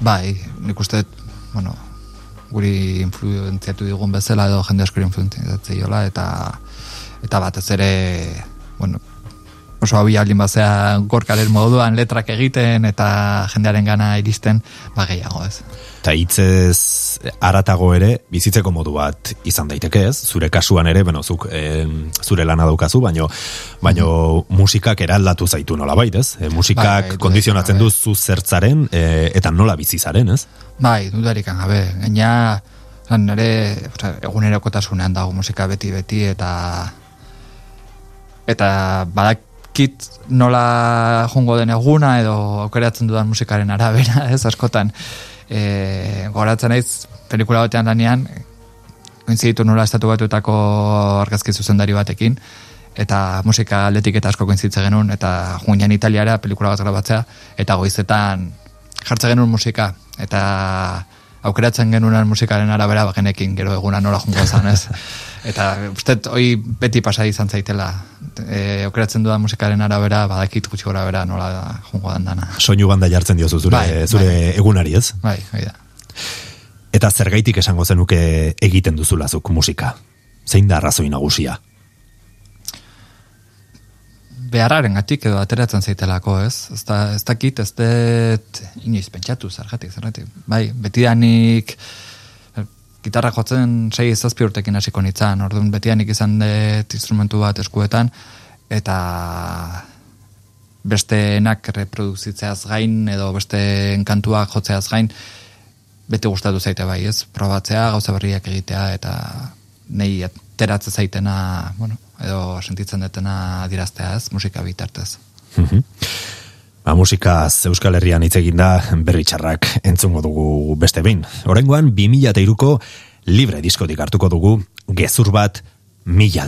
S2: Bai, nik uste, bueno, guri influenziatu digun bezala edo jende askori influenziatzei jola, eta eta batez ere, bueno, oso hau aldin bazea gorkaren moduan letrak egiten eta jendearen gana iristen, ba gehiago ez.
S7: Eta hitzez aratago ere, bizitzeko modu bat izan daiteke ez, zure kasuan ere, beno, zuk e, zure lana daukazu, baino, baino musikak eraldatu zaitu nola bait, ez? E, musikak
S2: Bai, bai,
S7: kondizionatzen
S2: bai.
S7: du zu zertzaren e, eta nola bizizaren, ez?
S2: Bai, dudarik gabe. Gaina, nire egunerokotasunean dago musika beti-beti eta eta badakit nola jungo den eguna edo aukeratzen dudan musikaren arabera, *laughs* ez askotan. E, goratzen naiz pelikula batean lanean, koinziditu nola estatu batuetako argazki zuzendari batekin, eta musika aldetik eta asko koinzitze genuen, eta juinan Italiara pelikula bat grabatzea, eta goizetan jartze genuen musika, eta aukeratzen genuen musikaren arabera bagenekin gero eguna nola jungo zan, ez? *laughs* Eta uste, hoi beti pasa izan zaitela. E, aukeratzen dudan musikaren arabera, badakit gutxi gora bera nola jungo dan dana.
S7: Soinu banda jartzen diozu zure,
S2: Bai,
S7: zure
S2: bai.
S7: egunari, ez?
S2: Bai, hoi da.
S7: Eta zergaitik esango zenuke egiten duzulazuk musika? Zein da arrazoi nagusia?
S2: beharraren gatik edo ateratzen zaitelako, ez? Ez, da, ez dakit, ez dut inoiz pentsatu, zergatik, zergatik. Bai, betidanik eh, gitarra jotzen sei zazpi urtekin hasiko nitzan, orduan betidanik izan dut instrumentu bat eskuetan, eta besteenak reproduzitzeaz gain, edo beste kantuak jotzeaz gain, beti gustatu zaite bai, ez? Probatzea, gauza berriak egitea, eta nei ateratze zaitena, bueno, edo sentitzen detena adiraztea ez, musika bitartez.
S7: Mhm. Ba, musikaz Euskal Herrian hitz egin da berri txarrak entzungo dugu beste behin. Oraingoan 2003ko libre diskotik hartuko dugu gezur bat mila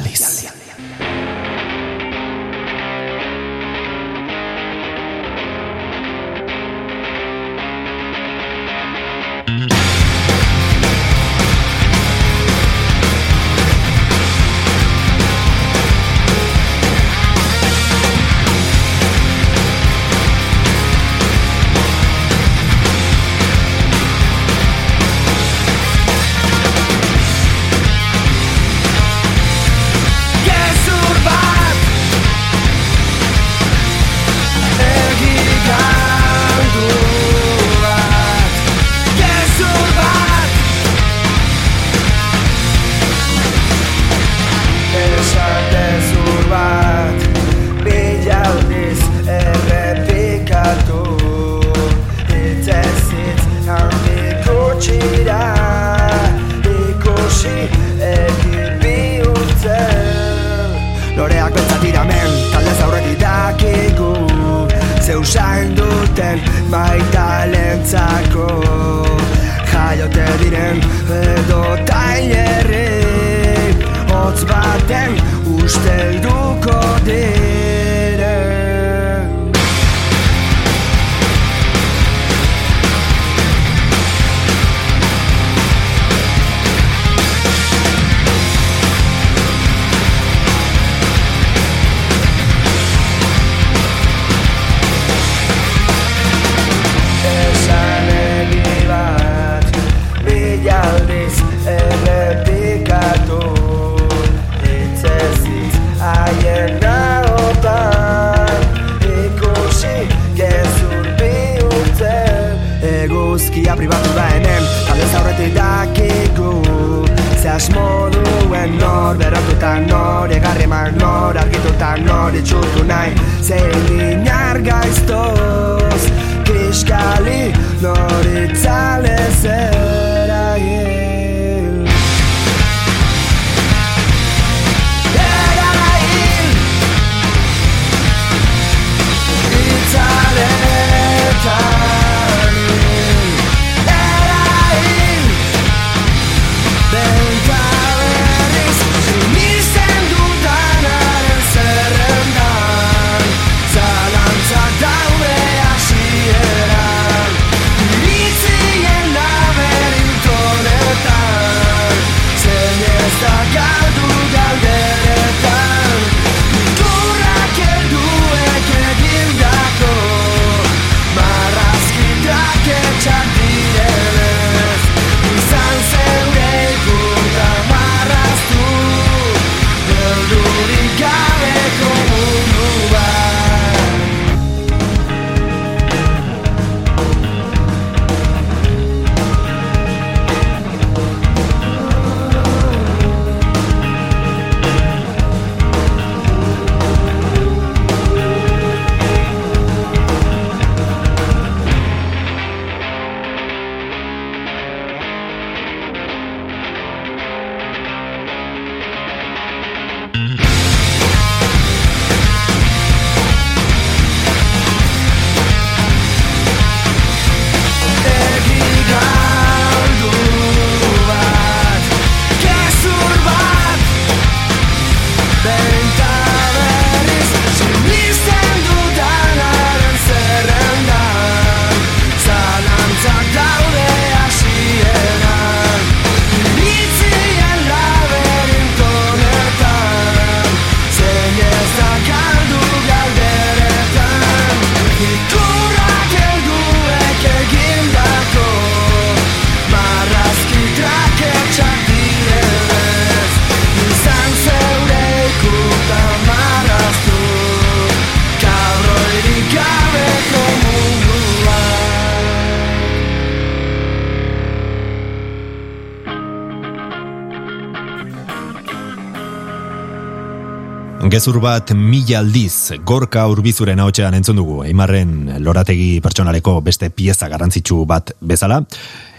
S8: Gezur bat mila aldiz
S1: gorka urbizuren haotxean entzun dugu, Eimarren lorategi pertsonaleko beste pieza garrantzitsu bat bezala.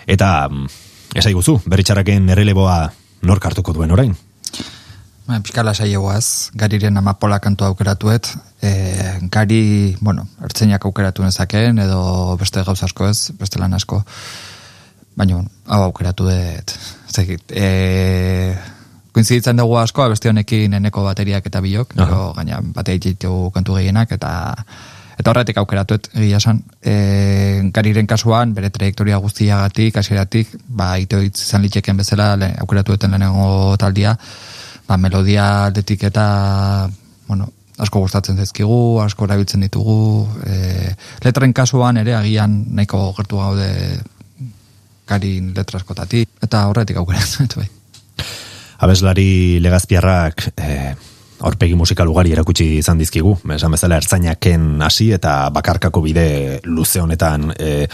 S1: Eta, mm, esai guzu, berritxarraken erreleboa nork hartuko duen orain?
S2: Ba, pixka lasai egoaz, gariren amapola kantu aukeratuet, e, gari, bueno, ertzeinak aukeratu nezakeen, edo beste gauz asko ez, beste lan asko, baina, hau aukeratu dut, zekit, e, koinziditzen dugu asko, abesti honekin eneko bateriak eta biok, gero gaina batea ditu kantu gehienak, eta eta horretik aukeratuet egia esan. E, gariren kasuan, bere trajektoria guztiagatik, hasieratik, ba, ito izan litzeken bezala, le, aukeratueten lehenengo taldia, ba, melodia aldetik eta, bueno, asko gustatzen zaizkigu, asko erabiltzen ditugu, e, letren kasuan ere agian nahiko gertu gaude garin letra askotatik, eta horretik aukeratzen dut bai.
S1: Abeslari legazpiarrak eh, aurpegi musikal ugari erakutsi izan dizkigu, esan bezala ertzainaken hasi eta bakarkako bide luze honetan eh,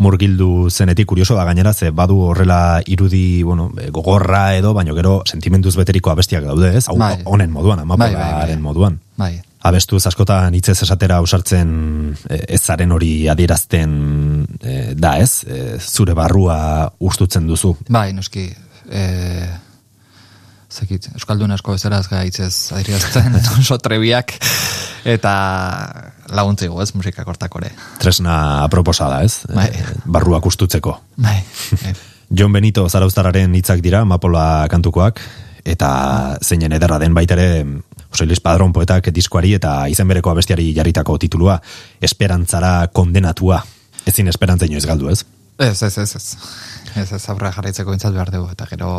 S1: murgildu zenetik kurioso da gainera, ze badu horrela irudi, bueno, eh, gogorra edo, baino gero sentimentuz beteriko abestiak daude, ez? Hau
S2: Bai.
S1: honen moduan,
S2: Bai, bai, bai.
S1: amapolaren moduan.
S2: Bai,
S1: Abestuz askotan hitzez esatera ausartzen ez zaren hori adierazten da, ez? Zure barrua ustutzen duzu.
S2: bai, noski, e, zekit, Euskaldun asko bezaraz gaitzez adiriazten, *laughs* oso trebiak, eta laguntzigu, ez, musika kortakore.
S1: Tresna aproposada, ez?
S2: Bai.
S1: Eh, barruak ustutzeko.
S2: Bai, bai. *laughs*
S1: Jon Benito zarauztararen hitzak dira, Mapola kantukoak, eta zeinen ederra den baitere Jose Luis Padrón poetak diskoari eta izen bereko abestiari jarritako titulua, Esperantzara kondenatua. Ezin esperantza inoiz galdu, ez?
S2: Ez, ez, ez, ez. Ez, ez, aurra jarraitzeko intzat behar dugu, eta gero,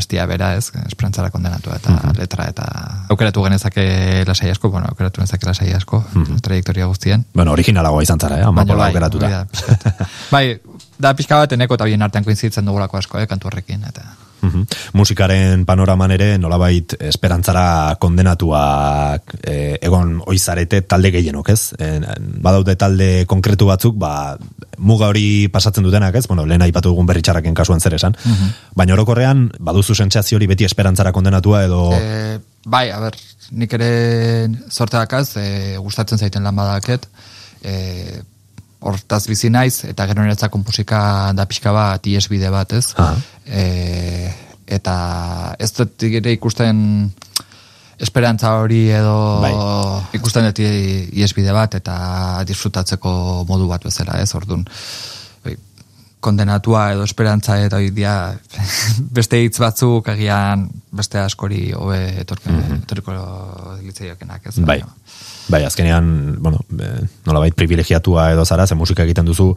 S2: abestia bera, ez, esperantzara kondenatu, eta letra, eta aukeratu genezake lasai asko, bueno, aukeratu genezake lasai asko, trajektoria guztien.
S1: Bueno, originalagoa izan zara, eh? Amapola
S2: bai,
S1: aukeratuta. *laughs*
S2: bai, da pixka bat eneko eta bien artean koinzitzen dugulako asko, eh, kantu horrekin, eta...
S1: Mhm. Musikaren panoraman ere nolabait esperantzara kondenatuak eh, egon oizarete talde gehienok, ez? Eh, badaude talde konkretu batzuk, ba, muga hori pasatzen dutenak, ez? Bueno, lehen aipatu dugun berritxarraken kasuan zer esan. Baina orokorrean, baduzu sentsazio hori beti esperantzara kondenatua edo...
S2: E, bai, a ber, nik ere sorteakaz, e, gustatzen zaiten lan badaket, e, hortaz bizi naiz, eta gero niretzako musika da pixka bat iesbide bat, ez?
S1: Ah.
S2: E, eta ez dut ere ikusten esperantza hori edo
S1: Bai.
S2: ikusten dut iesbide bat eta disfrutatzeko modu bat bezala, ez? Orduan, bai, kondenatua edo esperantza eta hori dia beste hitz batzuk agian beste askori hobe etorko etorriko litzaiokenak, ez?
S1: Bai.
S2: Baina-
S1: Bai, azkenean, bueno, eh, nolabait privilegiatua edo zara, ze musika egiten duzu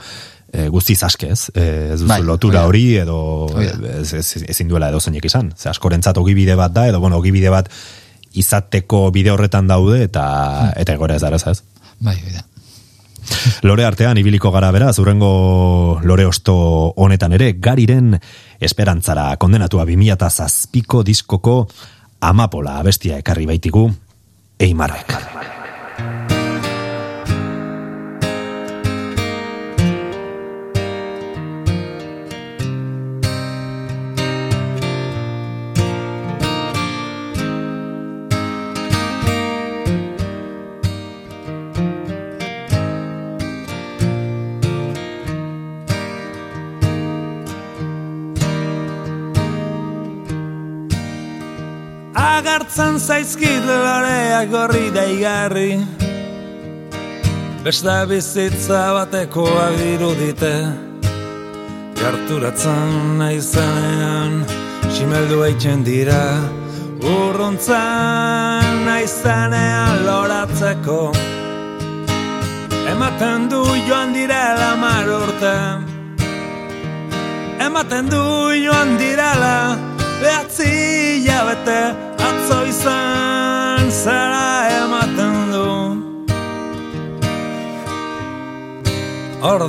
S1: eh, guztiz aske, ez? Eh, ez duzu
S2: Bai,
S1: lotura
S2: hori
S1: edo ez, ez, ezin duela edo zeinek izan. Ze askorentzat ogibide bat da, edo bueno, ogibide bat izateko bide horretan daude eta
S2: Hmm.
S1: eta egora ez da, ez?
S2: Bai, hori da.
S1: Lore artean ibiliko gara bera, zurrengo lore osto honetan ere, gariren esperantzara kondenatua 2007ko diskoko amapola abestia ekarri baitigu, eimarrek.
S9: Agartzen zaizkit loreak gorri daigarri Beste bizitza batekoak dirudite Jarturatzen naizenean Simeldu eitzen dira. Urruntzen naizenean loratzeko Ematen du joan direla mar urte. Ematen du joan direla Behatzi hilabete Atzo izan zara ematen du Hor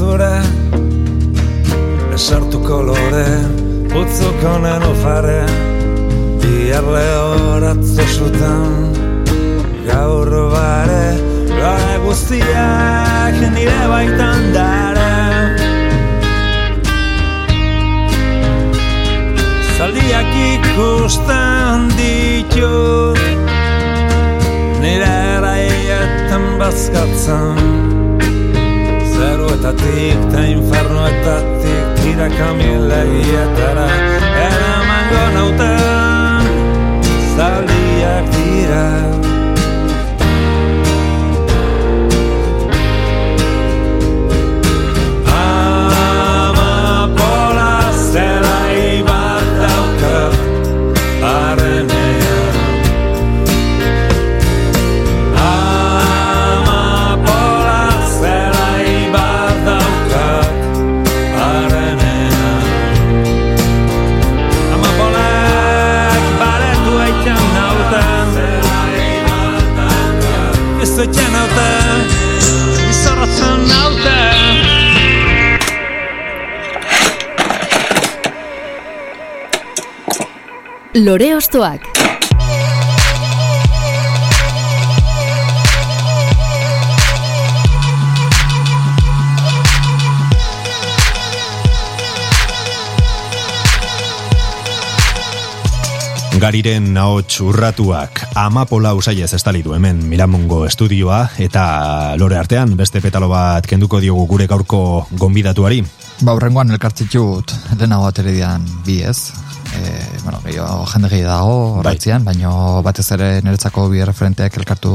S9: ere Esartu kolore Putzuko nenufare Bihar lehoratzo zutan Gaur bare Lore guztiak nire baitan dara Zaldiak ikusten ditut Nire eraietan bazkatzen Zeruetatik ta infernuetatik Irakamilaietara Eramango nauten Zaldiak dira Ez dutzen nauten Izorratzen nauten
S3: Lore Ostoak.
S1: Gariren ahots urratuak amapola usaiez estali du hemen Miramongo estudioa eta lore artean beste petalo bat kenduko diogu gure gaurko gonbidatuari.
S2: Ba, urrengoan elkartzitut lehenago ateredian bi ez. E, bueno, gehiago jende gehi dago horretzian, baino batez ere niretzako bi referenteak elkartu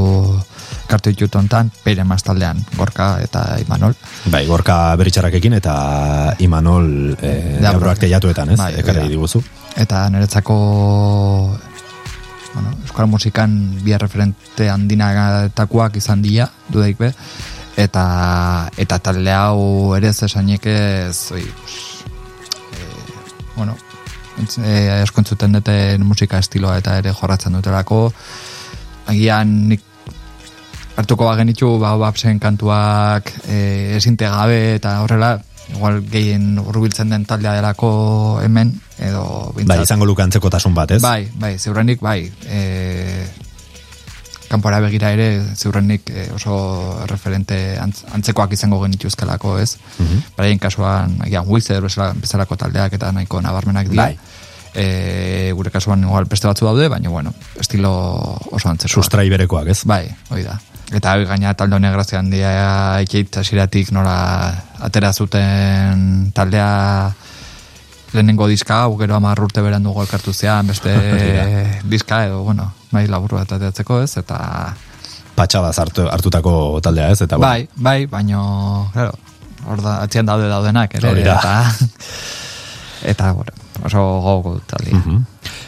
S2: elkartu ditut ontan, peire taldean, Gorka eta Imanol.
S1: Bai, gorka beritxarrakekin eta Imanol e,
S2: deabroak
S1: teiatuetan, ez?
S2: Bai,
S1: Ekarri diguzu.
S2: Eta niretzako bueno, euskal musikan bi referente handinatakoak izan dira, dudaik be, eta, eta talde hau ere ez oi, e, bueno, entz- e, asko entzuten dute musika estiloa eta ere jorratzen dutelako, agian nik hartuko bagenitu ba, babsen kantuak e, esinte gabe eta horrela igual gehien hurbiltzen den taldea delako hemen edo
S1: Bai,
S2: bintzat.
S1: izango luke antzekotasun bat, ez?
S2: Bai, bai, ziurrenik, bai. E, kanpora begira ere, ziurrenik e, oso referente antz, antzekoak izango genituzkelako, ez?
S1: Mhm.
S2: Baraien kasuan, agian Wizard bezala, bezalako taldeak eta nahiko nabarmenak dira.
S1: Bai.
S2: E, gure kasuan igual beste batzu daude, baina bueno, estilo oso antzekoak.
S1: Sustrai berekoak, ez?
S2: Bai, hoi da. Eta gaina talde honek grazia handia ikeit hasiratik nola atera zuten taldea lehenengo diska, hau gero hamar urte berandu elkartu zean, beste *laughs* diska edo, bueno, bai laburu bat ateratzeko ez, eta
S1: Patxada hartu, hartutako taldea, ez? Eta,
S2: bai, bai, baino, claro, hor da, atzian daude daudenak, ere, eta, eta, bueno, oso gogo talde.
S1: Mhm.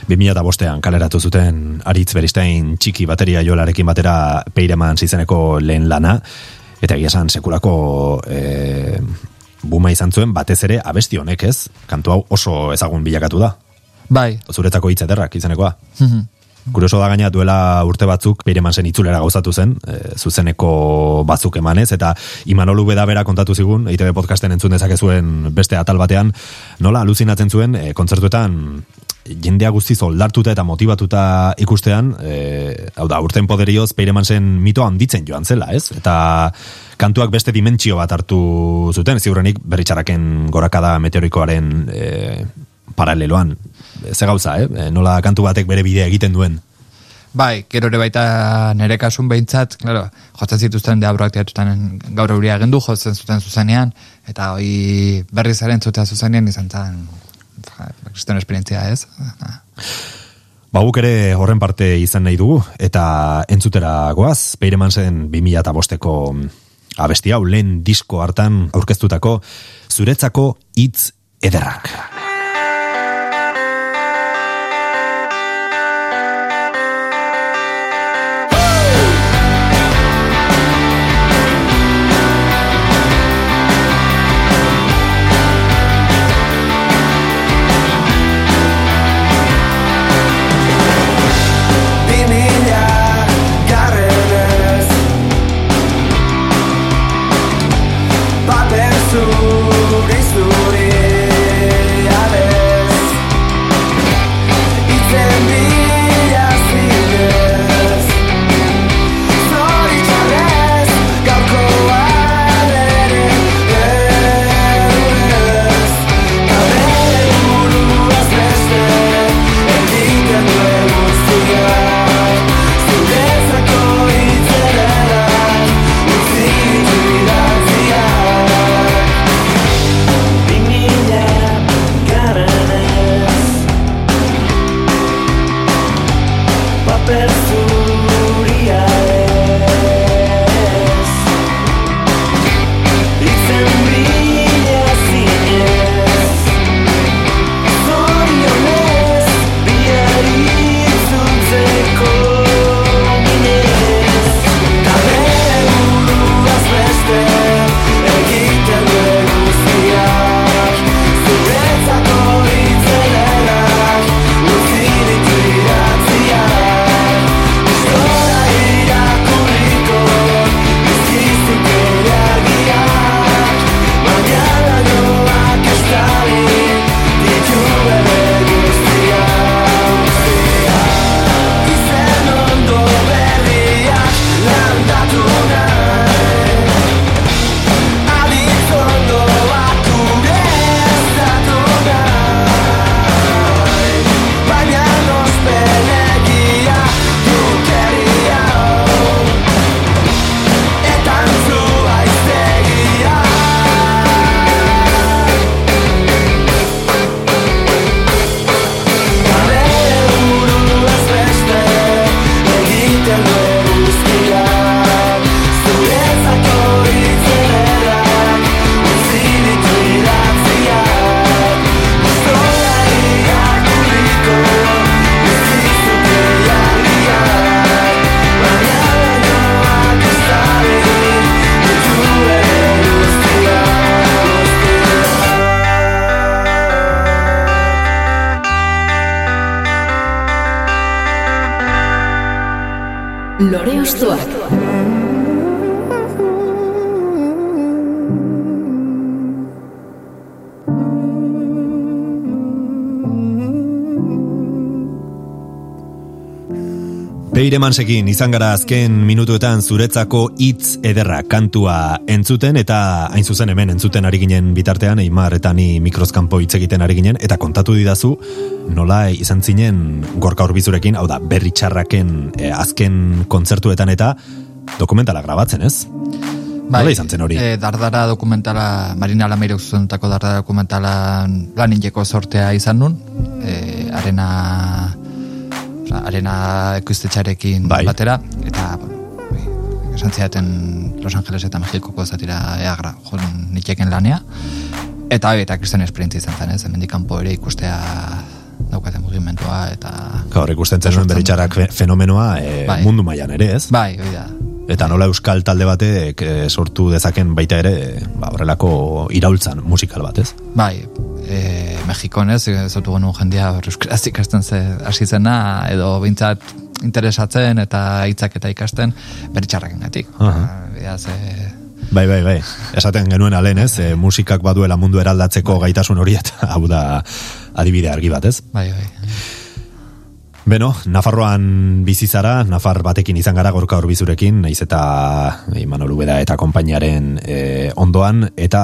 S1: 2005ean kaleratu zuten Aritz Beristain txiki bateria jolarekin batera peireman zizeneko lehen lana, eta egia esan sekulako e, buma izan zuen batez ere abesti honek ez, kantu hau oso ezagun bilakatu da.
S2: Bai,
S1: Zuretako hitz ederrak izenekoa.
S2: mhm.
S1: Kurioso da gaina duela urte batzuk peireman zen itzulera gauzatu zen, e, zuzeneko batzuk emanez, eta Imanolu beda bera kontatu zigun, ITV podcasten entzun dezakezuen beste atal batean, nola aluzinatzen zuen, e, kontzertuetan jendea guztiz oldartuta eta motivatuta ikustean, e, hau da, urten poderioz peireman zen mito handitzen joan zela, ez? Eta kantuak beste dimentsio bat hartu zuten, ziurrenik berritxarraken gorakada meteorikoaren e, paraleloan. Ze gauza, eh? E, Nola kantu batek bere bidea egiten duen.
S2: Bai, gero ere baita nere kasun behintzat, claro, jotzen zituzten deabroak teatuten gaur euria gendu, jotzen zuten zuzenean, eta hoi berriz ere entzutea zuzenean izan zen, kriston esperientzia ez?
S1: Ba, guk ere horren parte izan nahi dugu, eta entzutera goaz, Peireman zen 2000 eta bosteko abesti hau, lehen disko hartan aurkeztutako, zuretzako hitz ederrak. Beire mansekin izan gara azken minutuetan zuretzako hitz ederra kantua entzuten eta hain zuzen hemen entzuten ari ginen bitartean Eimar eta ni mikroskampo hitz egiten ari ginen eta kontatu didazu nola izan zinen gorka horbizurekin, hau da, berri txarraken eh, azken kontzertuetan eta dokumentala grabatzen, ez? Nola izan zen hori?
S2: E, dardara dokumentala, Marina Lameirok zuzendutako dardara dokumentala lan injeko sortea izan nun, e, arena, arena ekoiztetxarekin
S1: Bai.
S2: batera, eta esan zidaten Los Angeles eta Mexikoko zatira eagra, jo, nitxeken lanea, eta eta kristan esperientzia izan zen, ez, hemendik kanpo ere ikustea daukate mugimentua, eta...
S1: Gaur ikusten zen nuen berri txarrak fe- fenomenoa eh,
S2: Bai.
S1: mundu mailan ere, ez?
S2: Bai, hori da,
S1: Eta nola euskal talde batek eh, sortu dezaken baita ere, ba, horrelako iraultzan musikal bat, ez?
S2: Bai, e, Mexikon ez, zautu genuen jendia hor euskaraz ikasten ze, hasi zena, edo bintzat interesatzen eta hitzak eta ikasten beritxarraken gatik.
S1: Aha.
S2: Beaz, e,
S1: Bai, bai, bai. Esaten genuen alen, ez? E, musikak baduela mundu eraldatzeko gaitasun hori eta hau da adibide argi bat, ez?
S2: bai, bai.
S1: Beno, Nafarroan bizizara, Nafar batekin izan gara gorka horbizurekin, naiz eta Imanol Ubeda eta konpainiaren e, ondoan, eta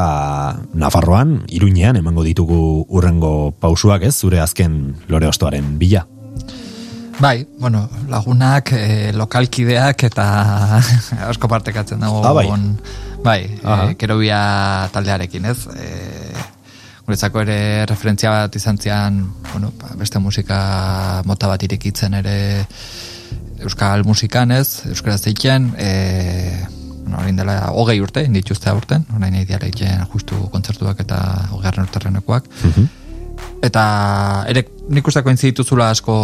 S1: Nafarroan, Iruñean, emango ditugu urrengo pausuak, ez? Zure azken lore ostoaren bila.
S2: Bai, bueno, lagunak, e, lokalkideak eta *laughs* asko partekatzen dago.
S1: Ah, bai.
S2: bai,
S1: Aha.
S2: e, kerobia taldearekin, ez? E, guretzako ere referentzia bat izan zian, bueno, ba, beste musika mota bat irekitzen ere euskal musikan, ez? Euskaraz eitzen, e, bueno, orain dela hogei urte, indituzte aurten, orain diara eitzen justu kontzertuak eta hogearen urterrenekoak. Eta ere nik uste kointzi dituzula asko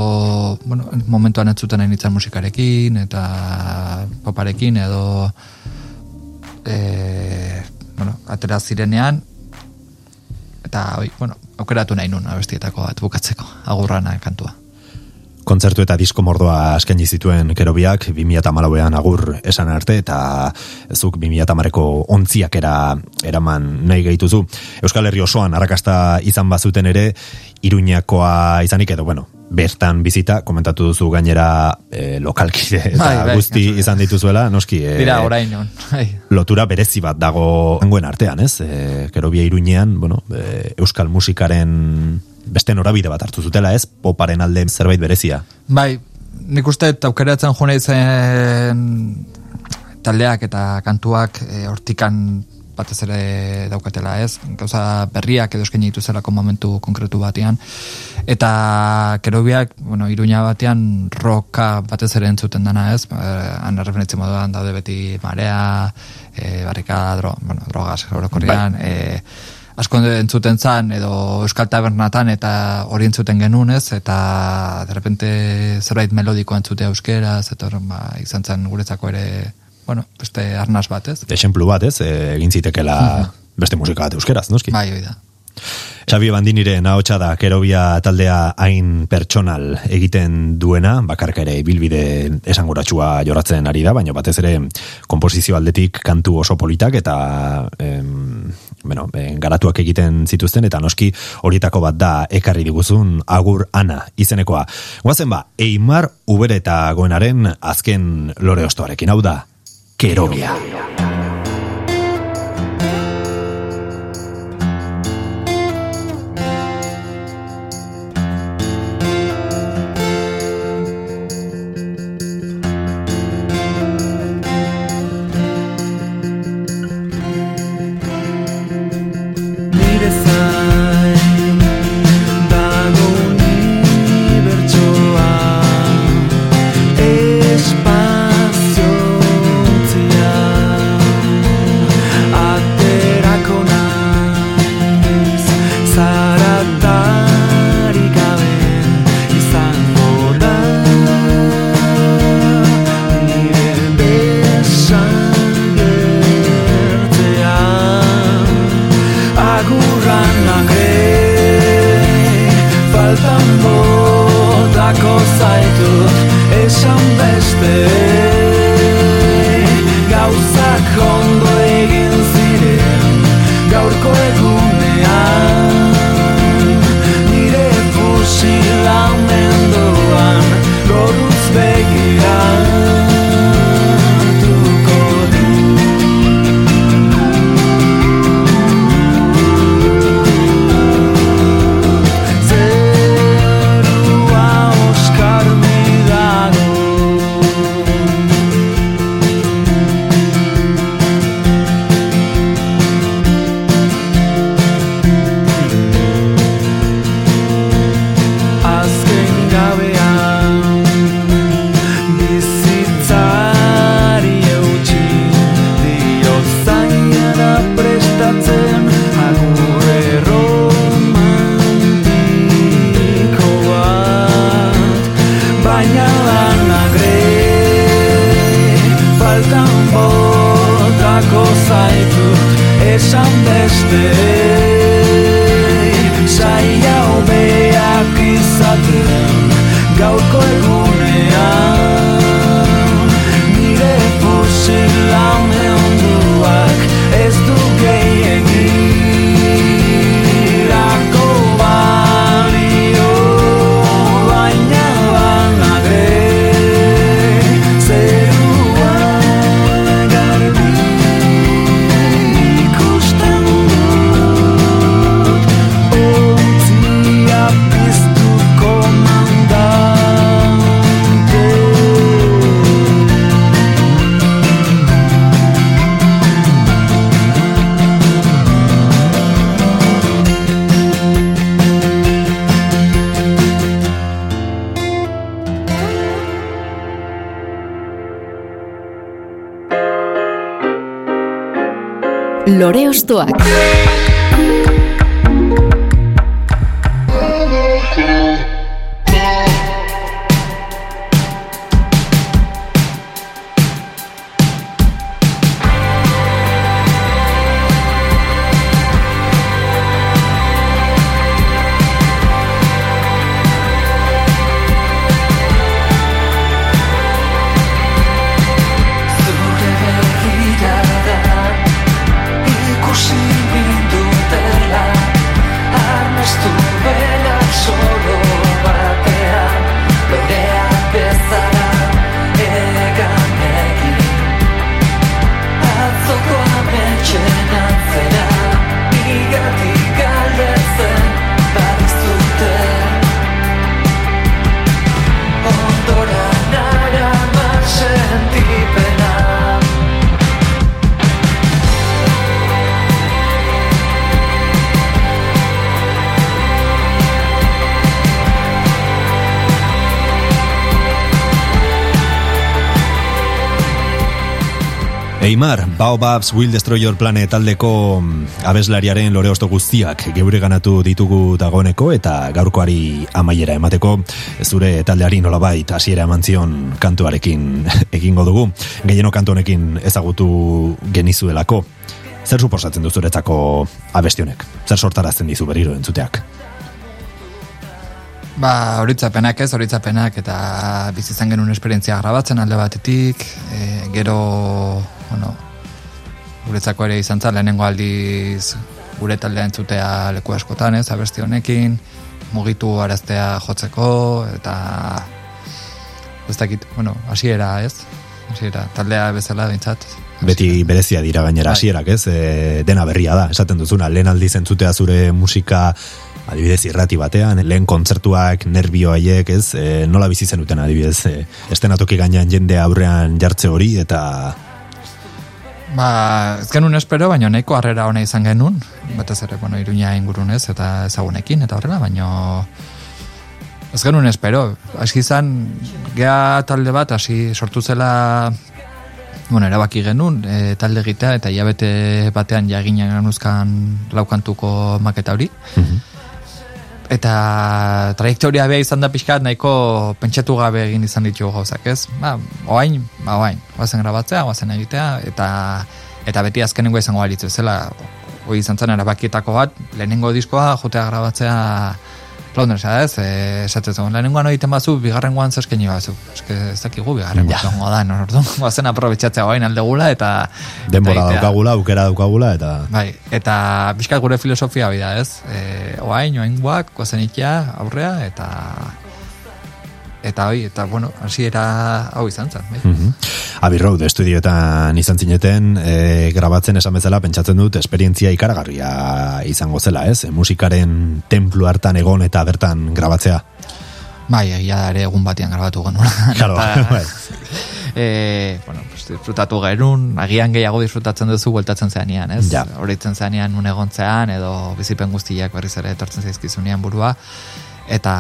S2: bueno, momentuan entzuten nahi nintzen musikarekin eta poparekin edo e, bueno, atera zirenean eta oi, bueno, aukeratu nahi nun abestietako bat bukatzeko agurrana kantua.
S1: Kontzertu eta disko mordoa eskaini zituen kerobiak 2008an agur esan arte eta zuk 2008ko ontziak era, eraman nahi gehituzu. Euskal Herri osoan arrakasta izan bazuten ere, Iruñakoa izanik edo, bueno, bertan bizita, komentatu duzu gainera e, lokalkide *laughs* eta
S2: Bai, bai,
S1: guzti izan dituzuela, noski, e,
S2: Dira orain on. *laughs* Bai.
S1: lotura berezi bat dago hangoen artean, ez? E, Kerobia Iruñean, bueno, e, euskal musikaren beste norabide bat hartu zutela, ez? Poparen alde zerbait berezia.
S2: Bai, nik uste aukeratzen jone zen taldeak eta kantuak e, hortikan batez ere daukatela, ez? Gauza berriak edo eskaini dituzelako momentu konkretu batean. Eta kerobiak, bueno, iruña batean roka batez ere entzuten dana, ez? Eh, Han referentzia moduan daude beti marea, e, barrika, dro, bueno, drogas, orokorrian, e, asko entzuten zan, edo Euskal Tabernatan eta hori entzuten genuen ez, eta de repente zerbait melodiko entzute euskeraz, eta ba, izan zen guretzako ere, bueno, beste arnaz bat ez.
S1: Exemplu bat, ez? E, egin zitekela beste musika bat euskeraz, noski?
S2: Bai, hori da.
S1: Xabi Bandinire nahotsa da Kerobia taldea hain pertsonal egiten duena, bakarka ere bilbide esanguratsua joratzen ari da, baina batez ere komposizio aldetik kantu oso politak eta em, bueno, eh, garatuak egiten zituzten eta noski horietako bat da ekarri diguzun agur ana izenekoa. Guazen ba, Eimar Ubere eta Goenaren azken lore ostoarekin, hau da, Kerobia.
S4: Nire bueltan botako zaitut esan beste Saia hobeak izaten gaurko egunean.
S3: Lore
S1: Baobabs Will Destroy Your Planet taldeko mm, abeslariaren lore osto guztiak geure ganatu ditugu dagoeneko eta gaurkoari amaiera emateko zure taldeari nolabait hasiera eman zion kantuarekin *laughs* egingo dugu. Gehieno kantu honekin ezagutu genizuelako. Zer suposatzen du zuretzako abestionek? Zer sortarazten dizu berriro entzuteak?
S2: Ba, horitzapenak ez, horitzapenak eta bizi izan genuen esperientzia grabatzen alde batetik, e, gero, bueno, guretzako ere izan zen lehenengo aldiz gure taldea entzutea leku askotan ez, abesti honekin, mugitu araztea jotzeko, eta ez dakit, bueno, hasiera ez, hasiera, taldea bezala bintzat.
S1: Beti berezia dira gainera
S2: Bai.
S1: hasierak, ez? E, dena berria da, esaten duzuna, lehen aldiz entzutea zure musika adibidez irrati batean, lehen kontzertuak, nervio haiek, ez? E, nola bizi zenuten adibidez, e, estenatoki gainean jende aurrean jartze hori eta
S2: Ba, ez genuen espero, baina nahiko harrera ona izan genuen, batez ere, bueno, iruña ingurunez eta ezagunekin eta horrela, baina ez genuen espero. Aski izan, gea talde bat, hasi sortu zela bueno, erabaki genuen, e, talde egitea eta hilabete batean jaginen ganuzkan laukantuko maketa hori. Eta trajektoria bea izan da pixkat nahiko pentsatu gabe egin izan ditugu gauzak, ez? Ba, oain, ba, oain, oazen grabatzea, oazen egitea, eta eta beti azkenengo izango balitzu zela, hoi izan zen erabakietako bat, lehenengo diskoa jotea grabatzea Laundersa, ez? E, esatzen zuen, lehenengoan egiten bazu, bigarrengoan zeskeni bazu. Eske ez dakigu bigarrengoan
S1: Ja.
S2: ja. da, no, orduan, *laughs* goazen aprobetxatzea oain aldegula, eta...
S1: denbora
S2: eta
S1: daukagula, aukera daukagula eta
S2: Bai, eta bizkat gure filosofia bida, ez? E, oain, oain guak, goazen ikia, aurrea, eta... Eta hoi, eta bueno, hasiera hau izan zen, bai.
S1: Mhm. Abbey Road estudioetan izan zineten, e, grabatzen esan bezala pentsatzen dut esperientzia ikaragarria izango zela, ez? E, musikaren templu hartan egon eta bertan grabatzea.
S2: Bai, egia da ere egun batean grabatu genuen. *laughs*
S1: Claro, *laughs* bai.
S2: e, bueno, pues, disfrutatu genuen, agian gehiago disfrutatzen duzu bueltatzen zeanean, ez?
S1: Ja.
S2: Horitzen zeanean un egontzean, edo bizipen guztiak berriz ere etortzen zaizkizunean burua, eta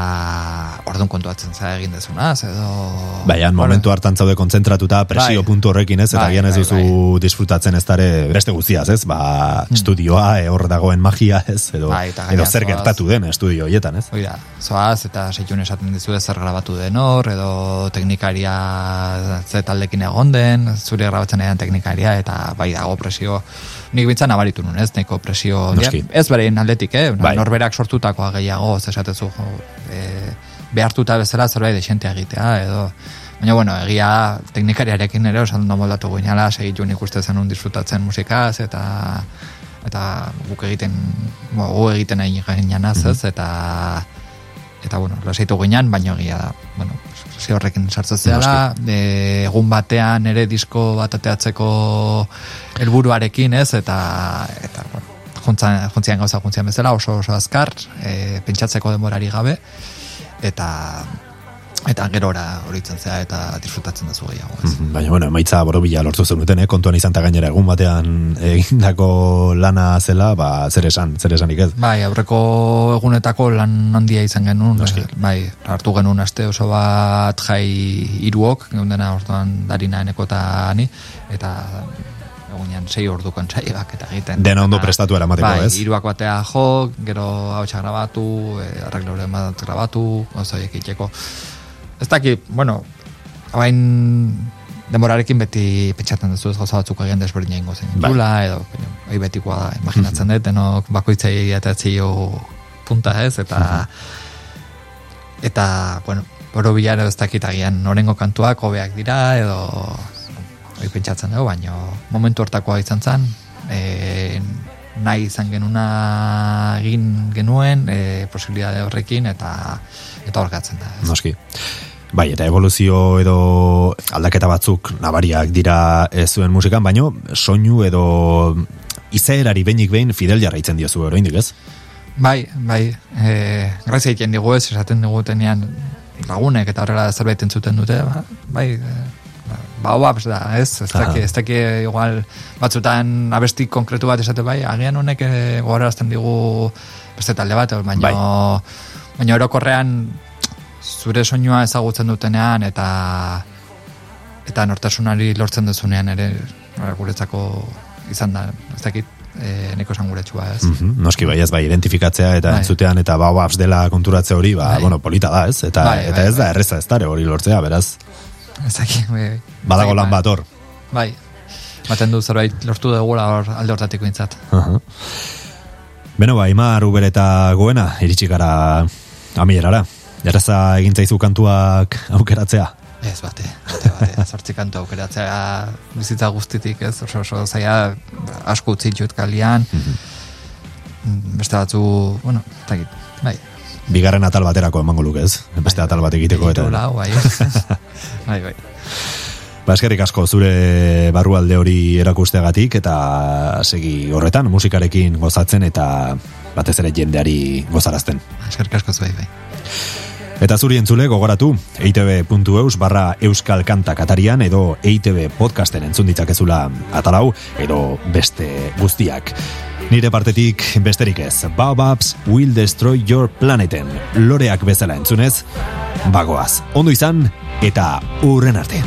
S2: orduan kontuatzen zara egin dezunaz, edo...
S1: Baian, momentu hartan zaude kontzentratuta presio
S2: Bai.
S1: puntu horrekin ez, eta
S2: Bai,
S1: agian ez
S2: bai,
S1: duzu disfrutatzen ez dare beste guztiaz, ez? Ba, estudioa, e, hor dagoen magia, ez? Edo,
S2: Bai,
S1: edo zer
S2: zoaz.
S1: gertatu den estudio hoietan, ez?
S2: Hoi da, zoaz eta seitun esaten dizu zer grabatu den hor, edo teknikaria ze taldekin egon den, zure grabatzen edan teknikaria, eta bai dago presio, nik bintzan nabaritu nun, ez, nahiko presio,
S1: Noski.
S2: ez berein aldetik, eh?
S1: Bai.
S2: norberak sortutakoa gehiago, ez esatezu, jo, e, behartuta bezala zerbait desentea egitea, edo Baina, bueno, egia teknikariarekin ere osan ondo moldatu guinala, segitu nik uste zenun disfrutatzen musikaz, eta eta guk egiten, bo, gu egiten nahi ginean ez, eta eta bueno, lasaitu ginean, baina egia da, bueno, zi horrekin sartzen zehala, e, egun batean ere disko bat ateatzeko helburuarekin ez, eta, eta bueno, juntzan, juntzian gauza juntzian bezala, oso oso azkar, e, pentsatzeko denborari gabe, eta eta gerora horitzen zea eta disfrutatzen duzu gehiago. Ez.
S1: Mhm, Baina, bueno, emaitza borobila lortu zenuten, eh? kontuan izan ta gainera egun batean egindako lana zela, ba, zer esan, zer esanik ez.
S2: Bai, aurreko egunetako lan handia izan genuen, eh, bai, hartu genuen aste oso bat jai iruok, geundena orduan darina eneko eta ni, eta egunean sei orduko entsaibak eta egiten.
S1: Dena ondo
S2: Eta,
S1: prestatu eramateko,
S2: bai,
S1: ez?
S2: Iruak batea jo, gero hau grabatu, e, arregloren bat grabatu, horiek egiteko. Ez dakit, bueno, hain denborarekin beti pentsatzen duzu ez gauza batzuk egin desberdina ingo zen.
S1: Bai.
S2: Dula, edo, hori betikoa da, imaginatzen dut, denok bakoitzai atatzi jo punta ez, eta eta, bueno, oro bilara ez dakit agian norengo kantuak hobeak dira, edo hori pentsatzen dugu, baina momentu hortakoa izan zen, e, nahi izan genuna egin genuen, e, posibilitate horrekin, eta eta horgatzen da. Ez.
S1: Noski. Bai, eta evoluzio edo aldaketa batzuk nabariak dira ez zuen musikan, baino soinu edo izaerari behinik behin fidel jarraitzen diozu oraindik ez?
S2: Bai, bai, e, grazia egiten digu ez, esaten digutenean lagunek eta horrela zerbait entzuten dute, ba, bai, e, ba, oaps da, ez, ez
S1: Aha.
S2: daki, ez daki igual batzutan abesti konkretu bat esate bai, agian honek e, gogorarazten digu beste talde bat, baina,
S1: Bai.
S2: baina orokorrean zure soinua ezagutzen dutenean eta eta nortasunari lortzen duzunean ere ba, guretzako izan da, ez dakit, e, neko esan ez?
S1: Mhm, Noski bai ez bai identifikatzea eta
S2: Bai.
S1: entzutean eta baoaps dela konturatze hori, ba,
S2: Bai.
S1: bueno, polita da, ez? Eta,
S2: Bai,
S1: eta
S2: bai,
S1: ez da
S2: bai.
S1: erreza ez dare hori lortzea, beraz,
S2: Ez dakit, bai, bai.
S1: badago lan
S2: bai.
S1: bat hor.
S2: Bai, baten du zerbait lortu dugula hor alde hortatik bintzat.
S1: Aha. Beno, ba, Imar Uber eta Goena, iritsi gara amierara. Erraza egin zaizu kantuak aukeratzea.
S2: Ez bate, bate, bate, *laughs* sortzi kantu aukeratzea bizitza guztitik, ez, oso, oso zaila asko utzi jut kalian, Mm, beste batzu, bueno, dakit, bai.
S1: Bigarren atal baterako emango luke ez? Beste atal bat egiteko eta...
S2: Egitula, bai, *laughs* bai, bai.
S1: Ba, eskerrik asko zure barrualde hori erakusteagatik eta segi horretan musikarekin gozatzen eta batez ere jendeari gozarazten.
S2: Eskerrik asko zuei, bai.
S1: Eta zuri entzule gogoratu, eitb.eus barra euskal kanta katarian edo eitb podcasten entzun ditzakezula atalau edo beste guztiak. Nire partetik besterik ez, Baobabs will destroy your planeten, loreak bezala entzunez, bagoaz, ondo izan eta urren arte.